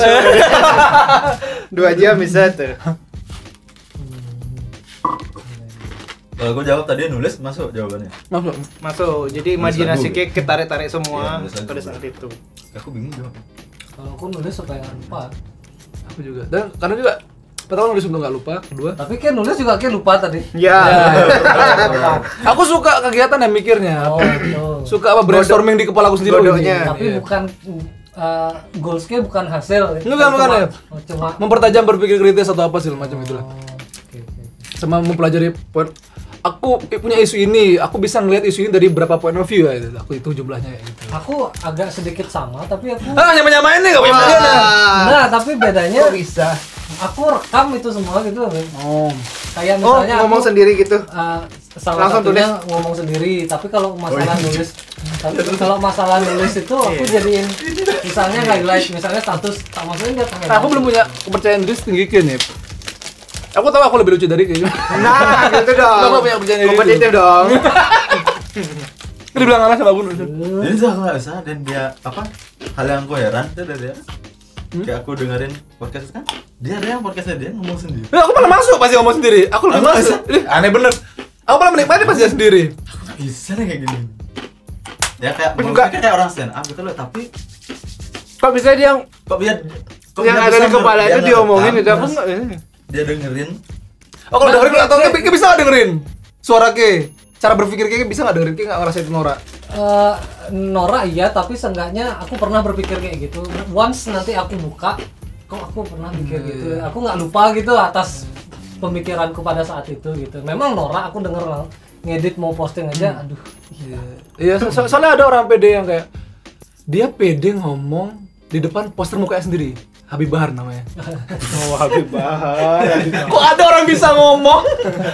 <laughs> Dua jam bisa tuh. Kalau gue jawab tadi nulis masuk jawabannya. Masuk. Masuk. Jadi imajinasi kayak ketarik-tarik semua pada saat itu. Aku bingung jawab. Kalau aku nulis supaya nggak lupa. Aku juga. Dan karena juga pertama nulis untuk nggak lupa, kedua Tapi kan nulis juga kayak lupa tadi. Ya. <laughs> aku suka kegiatan yang mikirnya. Oh, betul. Suka apa brainstorming di kepala aku sendiri. Tapi Iya. bukan uh, goalsnya bukan hasil. Enggak, bukan cuma, ya. cuma mempertajam berpikir kritis atau apa sih macam itulah. Oh, oke, oke. Sama mempelajari aku punya isu ini, aku bisa ngelihat isu ini dari berapa point of view ya itu. Aku itu jumlahnya kayak gitu. Aku agak sedikit sama tapi aku Ah, nyama-nyamain nih enggak punya pilihan. ya? Nah, tapi bedanya bisa? aku rekam itu semua gitu. Oh. Kayak Oh, misalnya ngomong aku, sendiri gitu. uh, salah Langsung satunya ngomong sendiri, tapi kalau masalah nulis tapi kalau masalah nulis itu aku jadiin misalnya highlight, misalnya status tak maksudnya nggak Nah, aku belum punya kepercayaan diri setinggi Ken ya. Aku tahu aku lebih lucu dari Ken. Nah, gitu <laughs> dong. Kenapa punya percaya diri Kompetitif dong. <laughs> Ini dibilang anak sama aku. Jadi saya nggak usah dan dia apa hal yang aku heran itu dari dia. Kayak aku dengerin podcast kan, dia ada yang podcastnya dia ngomong sendiri. Nah, aku malah masuk pasti ngomong sendiri. Aku lebih Emang masuk. Ih, aneh bener. Aku malah menikmati pasti dia sendiri. Kok bisa nih kayak gini? Ya kayak Aku juga- kayak orang stand up gitu loh, tapi Kok bisa dia yang kok biar kok yang dia ada bisa di kepala dia itu diomongin itu aku enggak Dia dengerin Oh, kalau Nah, dengerin atau kayak- kayak bisa nggak dengerin suara ke? Cara berpikir kayak bisa nggak dengerin kayak nggak ngerasain Nora? Eh, Nora iya, tapi seenggaknya aku pernah berpikir kayak gitu. Once nanti aku buka, kok aku pernah mikir Hmm, gitu. iya. Aku nggak lupa gitu atas pemikiranku pada saat itu gitu. Memang Nora aku denger lang- ngedit mau posting aja, Hmm. aduh. Iya, so- so- soalnya ada orang pede yang kayak dia pede ngomong di depan poster mukanya sendiri. Habib Bahar namanya. <laughs> Oh, Habib Bahar. Kok ada orang bisa ngomong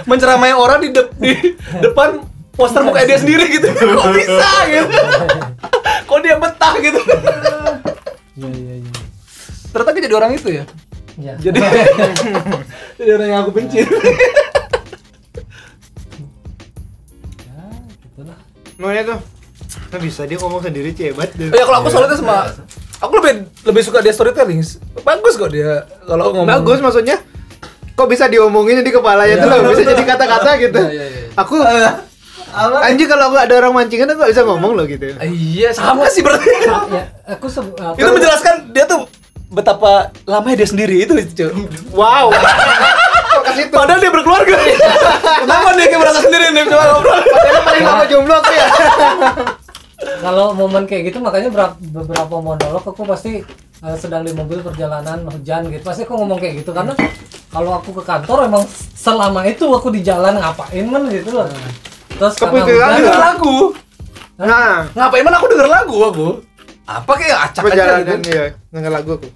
menceramai orang di, de- di depan poster mukanya dia sendiri gitu? Kok bisa gitu? <laughs> Kok dia betah gitu? Iya iya iya. Ternyata dia jadi orang itu ya. Ya. Jadi <laughs> jadi orang yang aku benci. ya, gitu lah. Makanya tuh Nah, bisa dia ngomong sendiri tuh. Oh ya kalau aku soalnya sama aku lebih lebih suka dia storytelling. Bagus kok dia kalau ngomong. Bagus maksudnya. Kok bisa diomongin di kepalanya tuh loh, bisa jadi kata-kata <laughs> gitu. Iya, iya, iya. Aku anjir kalau nggak ada orang mancingan aku nggak bisa ngomong loh gitu. Iya, sama sih berarti. <laughs> ya, aku aku- itu menjelaskan dia tuh betapa lamanya dia sendiri itu, cuy. Wow. <laughs> Kok ke situ? Padahal dia berkeluarga. Kenapa dia kayak merasa sendiri nih coba ngobrol? Padahal paling lama jomblo aku ya. Kalau momen kayak gitu makanya berapa, beberapa monolog aku pasti eh, sedang di mobil perjalanan hujan gitu pasti aku ngomong kayak gitu karena kalau aku ke kantor emang selama itu aku di jalan ngapain men gitu loh terus karena Kepikiran Denger lagu. Nah, Ngapain man aku denger lagu aku? Apa kayak acak aja perjalanan gitu. iya, denger lagu aku.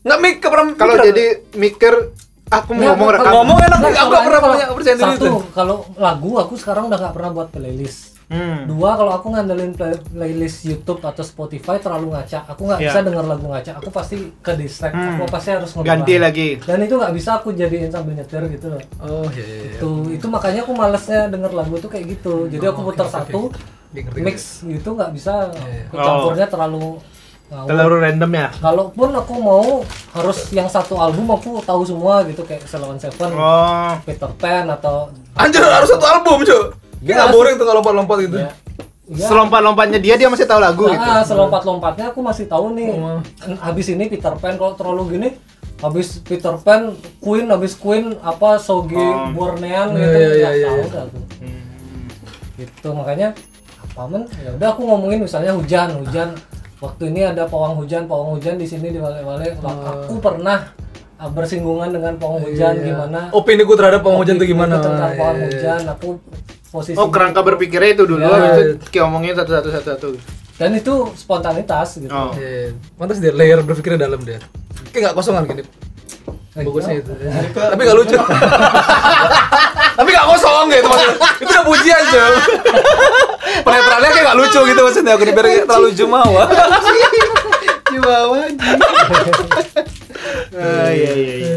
Nggak mik pernah Kalau mikir. jadi mikir aku mau Nggak, ngomong rekam. ngomong enak, Nggak, aku nggak pernah kalau- punya percaya diri satu itu. kalau lagu aku sekarang udah nggak pernah buat playlist Hmm. dua kalau aku ngandelin play- playlist YouTube atau Spotify terlalu ngaca aku nggak Iya. bisa denger lagu ngaca aku pasti ke distract Hmm. aku pasti harus ngubah. Ganti lagi. dan itu nggak bisa aku jadiin sambil nyetir gitu loh Oh iya iya. iya. itu itu makanya aku malesnya denger lagu tuh kayak gitu jadi aku Oh, oke, putar oke, satu ngerti, mix gitu nggak bisa Iya, iya. aku campurnya terlalu ngawur. Terlalu random ya. kalaupun aku mau harus yang satu album aku tahu semua gitu kayak Salon Seven Oh. Peter Pan atau Anjir harus satu album cuy. Iya, Kita boring tuh kalau lompat-lompat gitu. ya, ya. Selompat-lompatnya dia dia masih tahu lagu gitu. Ah, selompat-lompatnya aku masih tahu nih. Oh. Habis ini Peter Pan kalau terlalu gini habis Peter Pan Queen habis Queen apa Sogi Oh. Bornean Iya, gitu iya, nggak iya, tahu iya. dah aku. Gitu makanya apa men ya udah aku ngomongin misalnya hujan hujan waktu ini ada pawang hujan pawang hujan di sini di Wale-Wale aku pernah ah, bersinggungan dengan pawang hujan Oh. Iya. gimana Opini ku terhadap pawang hujan tuh gimana? tentang Iya, pawang iya, iya. hujan aku posisi Oh, kerangka berpikirnya itu dulu Ya. habis itu kayak ngomongin satu-satu satu-satu. dan itu spontanitas gitu Oh. Iya, Mantas dia layer berpikirnya dalam dia. Kayak nggak kosongan gini. Bagusnya itu. <laughs> Tapi nggak lucu. <laughs> Tapi nggak kosong gitu maksudnya. Itu udah pujian cuy. Penetralnya kayak nggak lucu gitu maksudnya. Aku kayak terlalu jumawa. Bawah. <laughs> Ah, iya iya iya.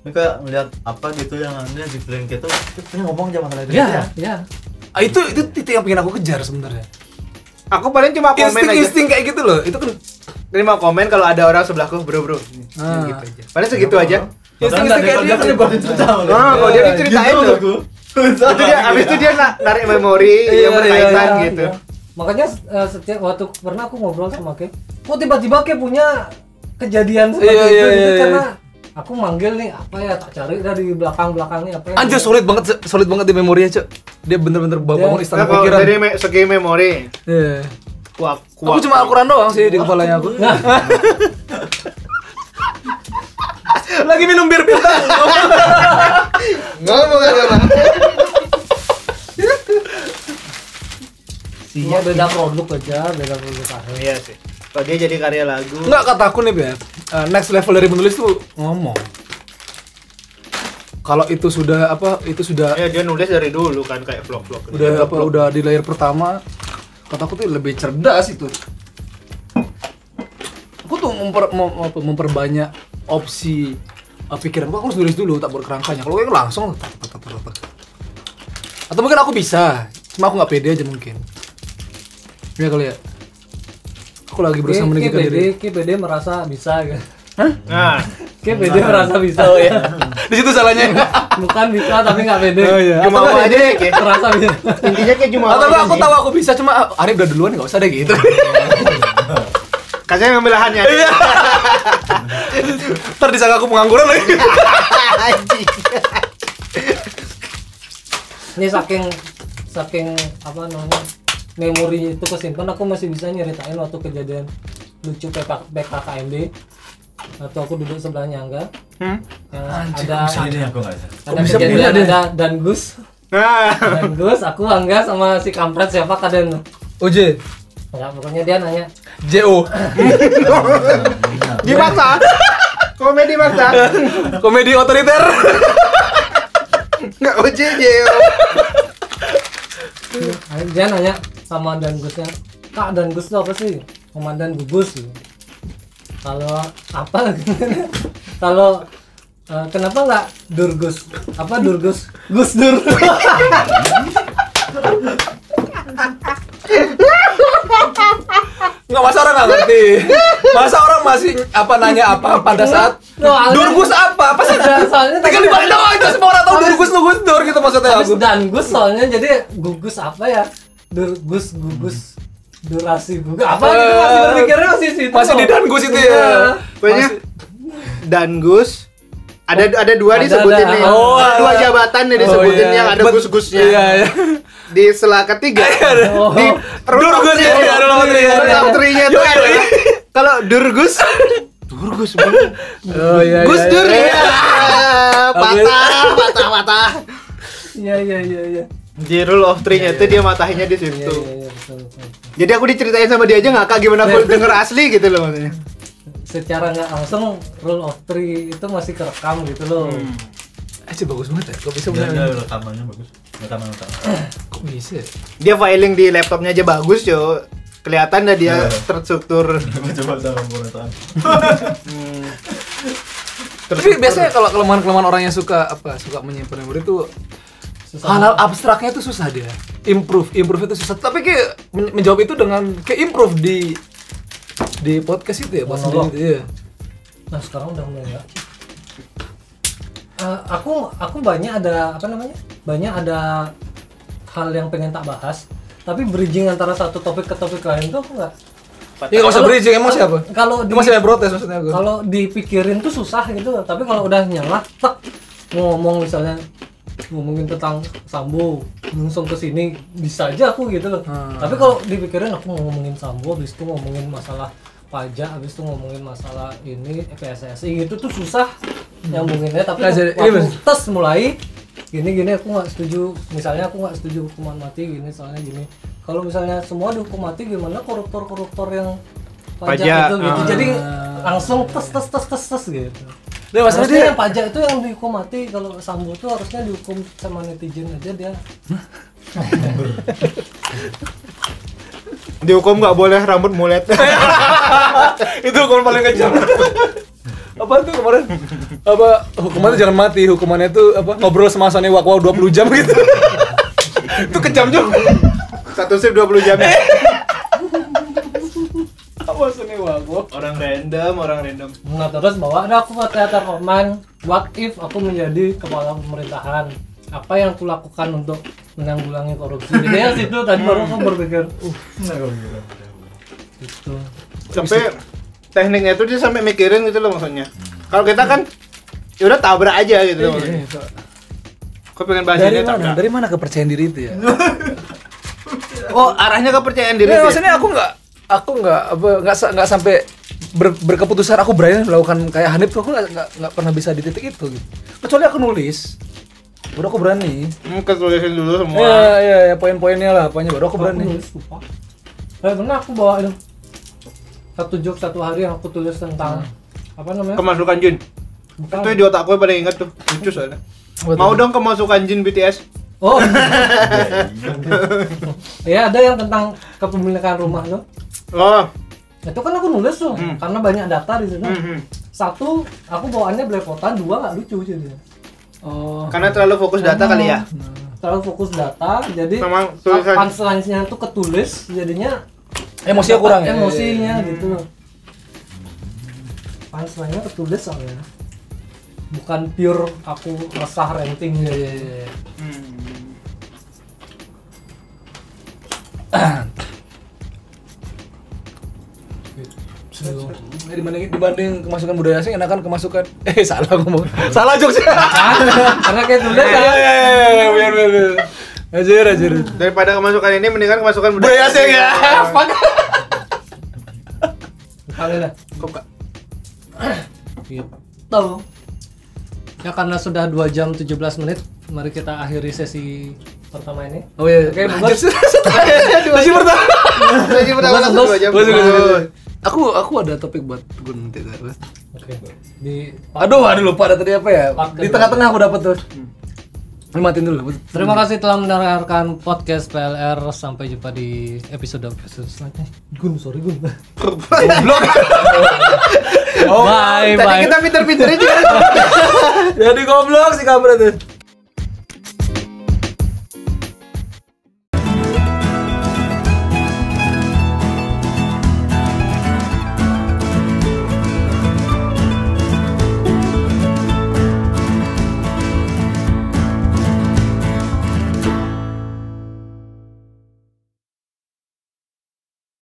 Ini kayak ngeliat apa gitu yang aneh di film gitu Dia ngomong aja masalah itu ya ya Ah, itu itu titik yang pengen aku kejar sebenarnya. Aku paling cuma komen Insting aja. insting kayak gitu loh. Itu kan Terima komen kalau ada orang sebelahku, bro bro. Ah. Gitu aja. Paling segitu aja. insting-insting kayak dia tuh. Ah, kalau dia diceritain tuh. Gitu Itu dia, abis itu dia na- narik memori Iya, yang berkaitan Ya, gitu. ya. makanya eh, setiap waktu pernah aku ngobrol sama Ke kok tiba-tiba Ke punya kejadian seperti Iya, itu iya, gitu iya, iya. karena aku manggil nih apa ya tak cari dari belakang belakangnya apa ya Anjir solid banget solid banget di memorinya, Cok. Dia bener-bener bangun Dia- istana Nah, pikiran. dari me- segi memori, Iya. kuak Aku cuma Al-Quran doang sih di kepalanya aku. <laughs> Nah. <laughs> Lagi minum bir bintang. ngomong aja lah. Iya beda produk aja beda produk akhir Iya sih. Kalau dia jadi karya lagu, Enggak kata aku nih, Beb. Eh, next level dari menulis tuh ngomong. Kalau itu sudah apa? Itu sudah ya dia nulis dari dulu kan kayak vlog-vlog. gitu. udah apa udah di layer pertama kata aku tuh lebih cerdas itu aku tuh memper, mem- memperbanyak opsi uh, pikiran aku harus nulis dulu tak berkerangkanya kalau yang langsung tak, tak, tak, tak, tak. atau mungkin aku bisa cuma aku nggak pede aja mungkin ya kali ya aku lagi berusaha meninggikan KPD diri. KPD merasa bisa gitu Nah, KPD merasa bisa. Oh ya <laughs> di situ salahnya. Bukan bisa tapi nggak pede Oh, iya. cuma aku aja deh, kayak merasa bisa. Intinya kayak cuma atau aku tahu aku bisa cuma ah, Arif udah duluan nggak usah deh gitu. <laughs> Kasih ngambil lahannya. Iya. <laughs> ntar disangka aku pengangguran lagi. Anjing. ini saking saking apa namanya memori itu kesimpan aku masih bisa nyeritain waktu kejadian lucu PK, PKKMB atau aku duduk sebelahnya enggak Hmm? yang ada Ini aku nggak ada bisa kejadian ada dan Gus. Nah, dan Gus aku angga sama si kampret siapa kaden? OJ ya pokoknya dia nanya. JO dimaksa. Komedi maksa. komedi otoriter. Enggak OJJ. dia nanya sama dan Gusnya. Kak dan Gus itu apa sih? Komandan gugus gitu. kalau apa? <laughs> Kalau eh, kenapa nggak Durgus apa Durgus Gus? Dur. <laughs> Nggak masa orang nggak ngerti? Masa orang masih apa nanya apa pada saat ada- durgus apa? Apa sih soalnya tinggal dibalik doang itu semua orang tahu durgus durgus dur gitu maksudnya aku. dan Gus soalnya jadi gugus apa ya Durgus gugus durasi gugus apa gitu masih berpikirnya masih situ masih di dangus itu Iya. ya Pokoknya Masih- dan Gus ada ada dua Ada, disebutin ada. nih. Oh, Ada dua ada. jabatan nih Oh, disebutin iya. yang ada gus-gusnya. iya iya Di sela ketiga. <laughs> Oh. Di Durgus ya iya ada tuh Yoi, ada. Kalau Durgus Durgus bener. oh iya Gus iya, Dur iya. ya. <laughs> Patah, patah, patah. iya iya iya iya Di rule of three-nya itu dia matahinnya di iya situ. iya iya. Jadi aku diceritain sama dia aja ngakak gimana aku denger asli gitu loh maksudnya. secara nggak langsung rule of three itu masih kerekam gitu loh eh sih bagus banget ya kok bisa punya dia rekamannya bagus rekaman utama kok bisa ya? Dia filing di laptopnya aja bagus, yo. Kelihatan dah dia Iya. terstruktur. <laughs> Coba sama pemerintahan Hmm. tapi biasanya kalau kelemahan kelemahan orang yang suka apa suka menyimpan memori itu Susah. hal-hal abstraknya itu susah dia. Improve improve itu susah. Tapi kayak men- menjawab itu dengan kayak improve di di podcast itu ya pas Monolog. sendiri itu ya nah sekarang udah mulai ya. Eh, aku aku banyak ada apa namanya? Banyak ada hal yang pengen tak bahas. Tapi bridging antara satu topik ke topik lain tuh aku nggak ya nggak usah Kalau- bridging emang siapa? kalau di, masih protes maksudnya aku? kalau dipikirin tuh susah gitu. Tapi kalau udah nyala tek ngomong misalnya ngomongin tentang sambo langsung ke sini bisa aja aku gitu loh. Hmm. tapi kalau dipikirin aku mau ngomongin sambo habis itu ngomongin masalah pajak habis itu ngomongin masalah ini PSSI gitu tuh susah nyambunginnya tapi Nah, jadi- waktu iya, tes mulai gini gini aku nggak setuju. Misalnya aku nggak setuju hukuman mati gini soalnya gini. Kalau misalnya semua dihukum mati gimana koruptor koruptor yang pajak, Pajak, itu gitu? Ah. jadi langsung tes tes tes tes tes gitu Masalah Harusnya dia yang pajak itu yang dihukum mati. Kalau sambo tuh harusnya dihukum sama netizen aja dia. Dihukum nggak boleh rambut mulet. <laughs> itu hukuman paling kejam. Apa tuh kemarin? Apa hukumannya jangan mati. Hukumannya tuh apa ngobrol sama Sony Wakwa 20 jam gitu. <laughs> Itu kejam juga. Satu shift 20 jam ya. <laughs> apa Sony Wakwa Orang random, orang random. Nah terus bawa ada aku ke teater Oman What if aku menjadi kepala pemerintahan apa yang aku lakukan untuk menanggulangi korupsi jadi ya situ tadi baru aku berpikir uh gitu Sampai tekniknya itu dia sampai mikirin gitu loh maksudnya. Kalau kita kan ya udah tabrak aja gitu loh. maksudnya. Kau pengen bahas dari ini mana tabrak. dari mana kepercayaan diri itu ya <laughs> Oh, arahnya kepercayaan diri. Ya, ya? maksudnya aku nggak aku nggak apa nggak nggak sampai ber- berkeputusan aku berani melakukan kayak Hanif tuh aku nggak nggak nggak pernah bisa di titik itu gitu. Kecuali aku nulis, baru aku berani. Hmm, ketulisin dulu semua. Ya, ya, ya poin-poinnya lah, poinnya baru aku aku berani. nulis lupa eh benar aku bawain satu joke satu hari yang aku tulis tentang apa namanya Kemasukan Jin. Bukan. Itu di otak gue paling inget tuh. Lucu soalnya. Tuh? Mau dong kemasukan Jin BTS. oh <laughs> ya ada yang tentang kepemilikan rumah tuh Oh. itu kan aku nulis tuh Hmm. karena banyak data di situ Hmm, hmm. satu aku bawaannya belepotan dua nggak lucu jadi Oh. Karena terlalu fokus data kali ya. terlalu fokus data jadi tulisan. punchline-nya tuh ketulis jadinya Emosinya kurang ya. emosinya gitu punchline-nya ketulis soalnya bukan pure aku resah ranting Iya, iya, iya. Hmm. <clears throat> dibanding dibanding kemasukan budaya asing enakan kemasukan. <laughs> Eh salah ngomong. Salah jokes. Ya <laughs> karena kayak Iya, kan? iya, iya, biar biar biar ajar ajar Daripada kemasukan ini mendingan kemasukan budaya. Asing ya. <laughs> Fuck. Kalian dah Kok Kak? Gitu. Ya karena sudah 2 jam 17 menit, mari kita akhiri sesi pertama ini. oh iya. Oke, Lanjut. bagus. Sesi pertama. Jadi pertama Bagus, langsung aku aku ada topik buat gue nanti Oke. Di aduh aduh lupa ada tadi apa ya di tengah-tengah aku dapat tuh Ini matiin dulu Terima kasih telah mendengarkan podcast PLR. Sampai jumpa di episode episode selanjutnya. Gun, sorry Gun. Goblok. bye Tadi bye. kita pinter-pinternya juga. <laughs> Jadi goblok sih kabar tuh.